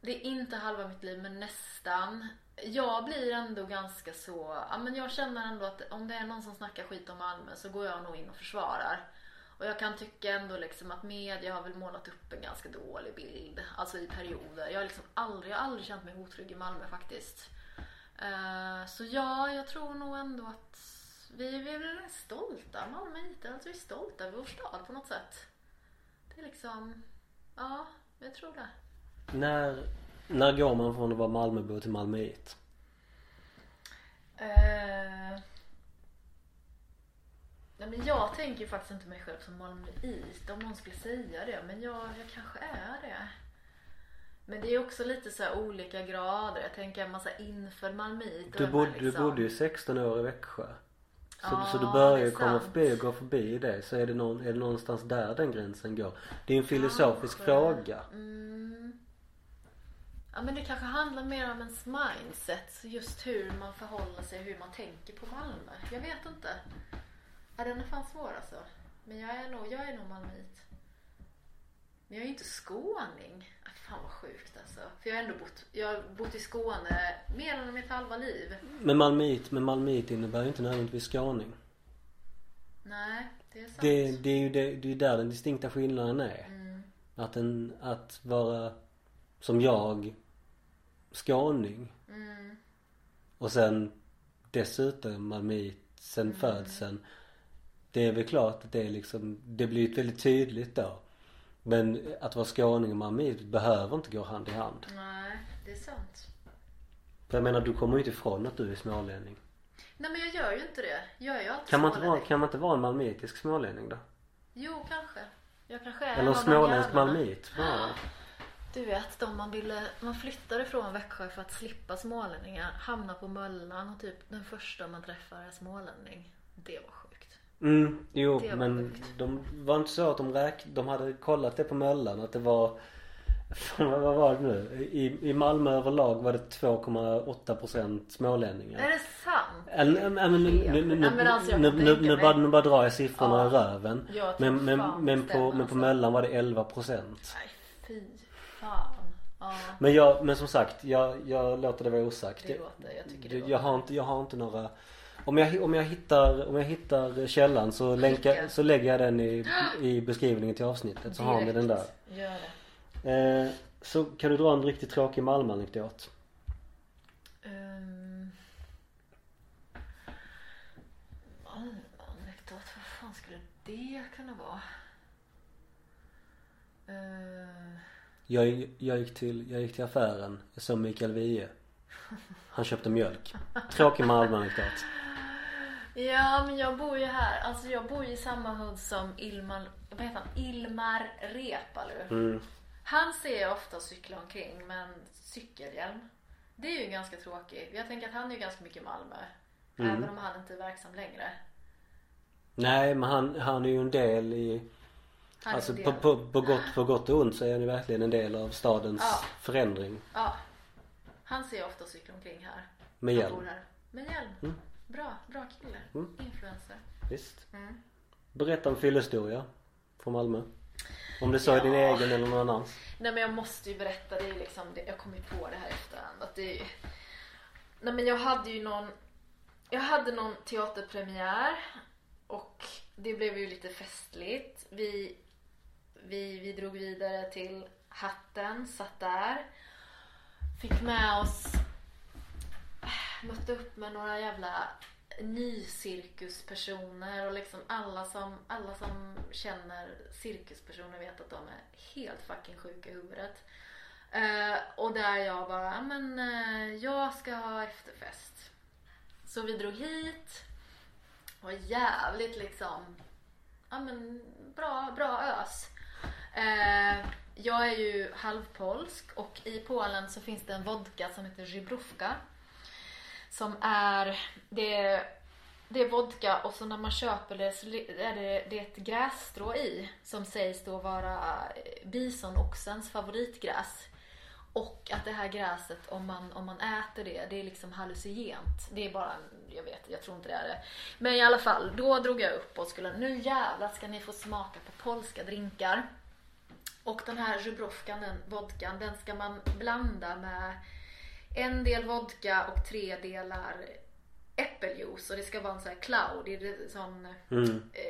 det är inte halva mitt liv, men nästan. Jag blir ändå ganska så, ja men jag känner ändå att om det är någon som snackar skit om Malmö så går jag nog in och försvarar. Och jag kan tycka ändå liksom att media har väl målat upp en ganska dålig bild, alltså i perioder. Jag har liksom aldrig, jag har aldrig känt mig otrygg i Malmö faktiskt. Eh, Så ja, jag tror nog ändå att vi, vi är väl stolta malmöiter. Alltså vi är stolta över vår stad på något sätt. Det är liksom, ja, jag tror det. När, när går man från att vara Malmöbo till malmöit? Eh, Nej, men jag tänker faktiskt inte mig själv som malmöit om någon skulle säga det. Men jag, jag kanske är det. Men det är också lite så här olika grader. Jag tänker en massa inför malmöit. Du man bodde, du liksom- bodde ju 16 år i Växjö. Så, Ja, så du börjar ju komma förbi och gå förbi det. Så är det, någon, är det någonstans där den gränsen går. Det är en filosofisk Kanske. fråga. Mm. Ja men det kanske handlar mer om ens mindset. Just hur man förhåller sig, hur man tänker på Malmö. Jag vet inte. Ja den är fan svår alltså. Men jag är nog, jag är nog malmöit. Men jag är ju inte skåning. Ah, fan vad sjukt alltså. För jag har ändå bott, jag har bott i Skåne mer än mitt halva liv. Men malmöit, men malmöit innebär ju inte nödvändigtvis skåning. Nej, det är sant. Det, det är ju det, det är där den distinkta skillnaden är. Mm. Att, en, att vara som jag skåning Mm. och sen dessutom malmöit sen Mm. födseln. Det är väl klart att det är liksom, det blir väldigt tydligt då. Men att vara skåning och malmöit behöver inte gå hand i hand. Nej, det är sant. För jag menar du kommer ju inte ifrån att du är smålänning. Nej men jag gör ju inte det. Jag är ju alltid Kan man, inte vara, kan man inte vara en malmöitisk smålänning då? Jo, kanske. Jag kanske är Eller en småländsk malmöit? Ja. Du vet, de man ville, man flyttade från Växjö för att slippa smålänningar, hamnar på Möllan och typ den första man träffar är smålänning. Det var sjukt. Mm, jo men de var inte så att de räk... De hade kollat det på Möllan att det var Fan, vad var det nu? I, I Malmö överlag var det 2,8% smålänningar. Är det sant? Eller, äh, men nu, nu, nu, nu, nu, bara, nu bara drar jag siffrorna Ja. i röven. Men, men, men, på, men på alltså. Möllan var det 11%. Nej, fy fan. Ja, Men jag, men som sagt, jag, jag låter det vara osagt. det låter, jag tycker det jag, har inte, jag har inte några om jag, om jag hittar, om jag hittar källan så, Skicka. så lägger jag den i, i beskrivningen till avsnittet så har ni den där. Gör det. Eh, så kan du dra en riktigt tråkig Malmö-anekdot? Um, vad fan skulle det kunna vara? Uh, Jag, jag, gick till, jag gick till affären, jag såg Mikael Wiehe. Han köpte mjölk. Tråkig Malmö-anekdot. Ja men jag bor ju här, alltså jag bor ju i samma hud som Ilmar, vad heter han? Ilmar Reepalu. Mm. Han ser jag ofta cykla omkring med en cykelhjälm. Det är ju ganska tråkigt. Jag tänker att han är ju ganska mycket i Malmö. Mm. Även om han inte är verksam längre. Nej men han, han är ju en del i Han Alltså en på, del. på, på, gott, på gott och ont så är han ju verkligen en del av stadens Ja. förändring. Ja. Han ser jag ofta cykla omkring här. Med hjälm. bor här. Med hjälm. Mm. Bra, bra kille. Mm. Influencer. Visst. Mm. Berätta en fyllehistoria från Malmö. Om det så är din Ja. egen eller någon annans. Nej men jag måste ju berätta, det är liksom, det, jag kom ju på det här efterhand att det är ju... Nej men jag hade ju någon, jag hade någon teaterpremiär och det blev ju lite festligt. Vi, vi, vi drog vidare till Hatten, satt där. Fick med oss, mötte upp med några jävla nycirkuspersoner och liksom alla som, alla som känner cirkuspersoner vet att de är helt fucking sjuka i huvudet. Eh, och där jag bara, "Ja, men eh, jag ska ha efterfest. Så vi drog hit. var jävligt liksom, ja men bra, bra ös. Eh, jag är ju halvpolsk och i Polen så finns det en vodka som heter Żybrówka. Som är, det är, det är vodka och så när man köper det så är det, det är ett grässtrå i som sägs då vara eh, bisonoxens favoritgräs. Och att det här gräset, om man, om man äter det, det är liksom hallucinogent. Det är bara, jag vet, jag tror inte det är det. Men i alla fall, då drog jag upp och skulle, nu jävlar ska ni få smaka på polska drinkar. Och den här Żubrówkan, den vodkan, den ska man blanda med en del vodka och tre delar äppeljuice. Och det ska vara en sån här cloud, det är sån, Mm. eh,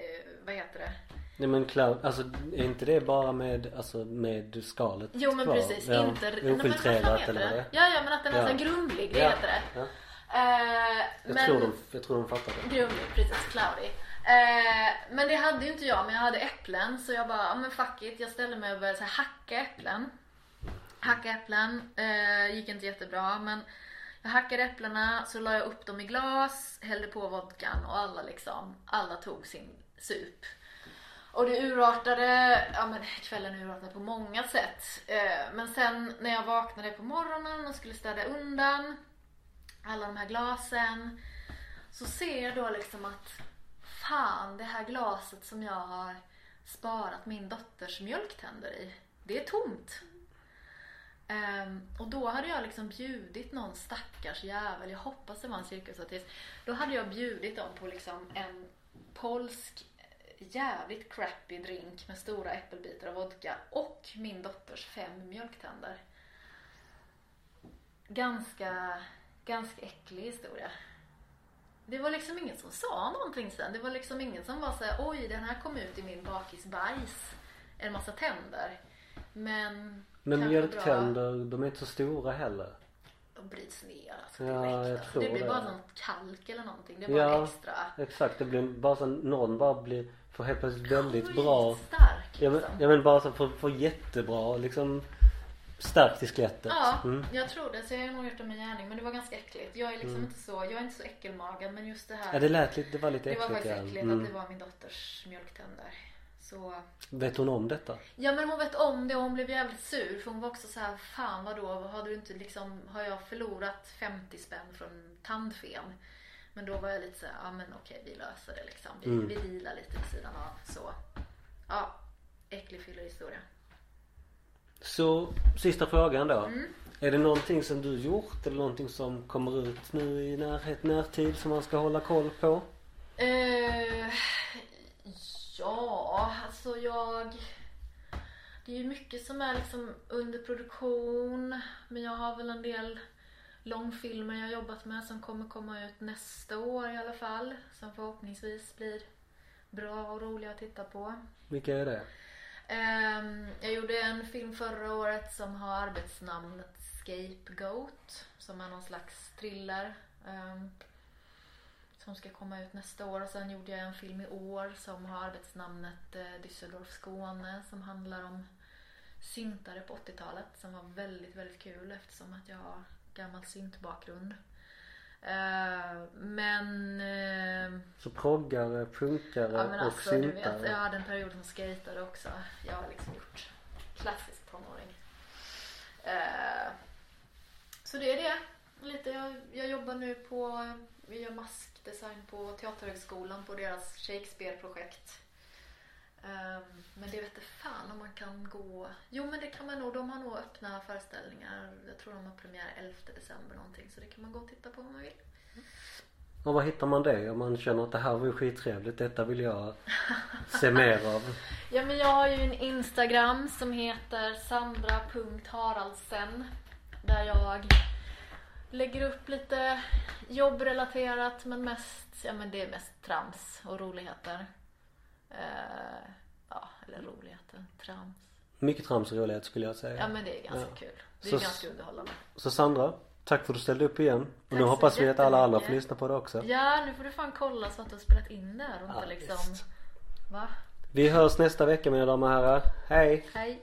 vad heter det? Nej men cloud, alltså är inte det bara med, alltså med skalet Jo men kvar? precis, Ja, inte... Ofiltrerat eller vad det är? Ja, ja men att den är Ja. så grumlig, det Ja, heter det. ja. Eh, Jag, men... tror de, jag tror de fattar det. Grumlig, precis. Cloudy. Eh, men det hade ju inte jag, men jag hade äpplen. Så jag bara, ja men fuck it. Jag ställde mig och började så här, hacka äpplen. Hacka äpplen. Eh, gick inte jättebra, men jag hackade äpplena, så la jag upp dem i glas, hällde på vodkan och alla liksom, alla tog sin sup. Och det urartade, ja men kvällen urartade på många sätt. Eh, men sen när jag vaknade på morgonen och skulle städa undan alla de här glasen Så ser jag då liksom att fan det här glaset som jag har sparat min dotters mjölktänder i. Det är tomt. Um, och då hade jag liksom bjudit någon stackars jävel, jag hoppas det var en cirkusartist. Då hade jag bjudit dem på liksom en polsk jävligt crappy drink med stora äppelbitar och vodka och min dotters fem mjölktänder. Ganska, ganska äcklig historia. Det var liksom ingen som sa någonting sen. Det var liksom ingen som var såhär, oj den här kom ut i min bakis bajs, En massa tänder. Men men mjölktänder, de är inte så stora heller. De bryts ner alltså Ja, direkt. jag alltså. tror det blir det. bara någon kalk eller någonting. Det är bara Ja. extra. Exakt, det blir bara så någon bara blir, får helt plötsligt väldigt bra Stark Ja men, liksom. ja, men bara så får, får jättebra liksom starkt i skelettet. Ja, Mm. jag tror det. Så jag har nog gjort det med gärning. Men det var ganska äckligt. Jag är liksom inte så, jag är inte så äckelmagad. Men just det här. Ja det lät lite, det var lite det var äckligt faktiskt ja. äckligt Mm. att det var min dotters mjölktänder. Så Vet hon om detta? Ja men hon vet om det och hon blev jävligt sur för hon var också så här, fan vadå, har du inte liksom, har jag förlorat 50 spänn från tandfen? Men då var jag lite så ja men okej vi löser det liksom. Vi, Mm. vi dealar lite vid sidan av så. Ja, äcklig fyllerhistoria. Så sista frågan då. Mm. Är det någonting som du gjort eller någonting som kommer ut nu i närhet, närtid som man ska hålla koll på? Eh, ja, alltså jag... Det är ju mycket som är liksom under produktion. Men jag har väl en del långfilmer jag jobbat med som kommer komma ut nästa år i alla fall. Som förhoppningsvis blir bra och roliga att titta på. Vilka är det? Ehm, jag gjorde en film förra året som har arbetsnamnet Scapegoat. Som är någon slags thriller. Som ska komma ut nästa år. Och sen gjorde jag en film i år som har arbetsnamnet eh, Düsseldorf Skåne. Som handlar om syntare på 80-talet. Som var väldigt, väldigt kul eftersom att jag har gammal syntbakgrund. Eh, men eh, Så proggare, punkare Ja men och alltså du vet, syntare. jag hade en period som skejtade också. Jag har liksom gjort klassisk tonåring. Så det är det. Lite, jag, jag jobbar nu på, vi gör maskdesign på Teaterhögskolan på deras Shakespeare-projekt. Eh, men det vet inte fan om man kan gå. Jo men det kan man nog, de har nog öppna föreställningar. Jag tror de har premiär 11 december någonting. Så det kan man gå och titta på om man vill. Och var hittar man det? Om man känner att det här var ju skittrevligt, detta vill jag se mer av. Ja men jag har ju en Instagram som heter sandra.haraldsen Där jag lägger upp lite jobbrelaterat men mest, ja men det är mest trams och roligheter. Eh, ja, eller roligheter, trams. Mycket trams och rolighet skulle jag säga. Ja men det är ganska Ja. kul. Det är Så- ganska underhållande. Så Sandra, tack för att du ställde upp igen. Och Tack nu hoppas vi att alla andra får lyssna på det också. Ja, nu får du fan kolla så att du har spelat in det här och inte Ja, liksom, visst. va? Vi hörs nästa vecka mina damer och herrar. Hej! Hej.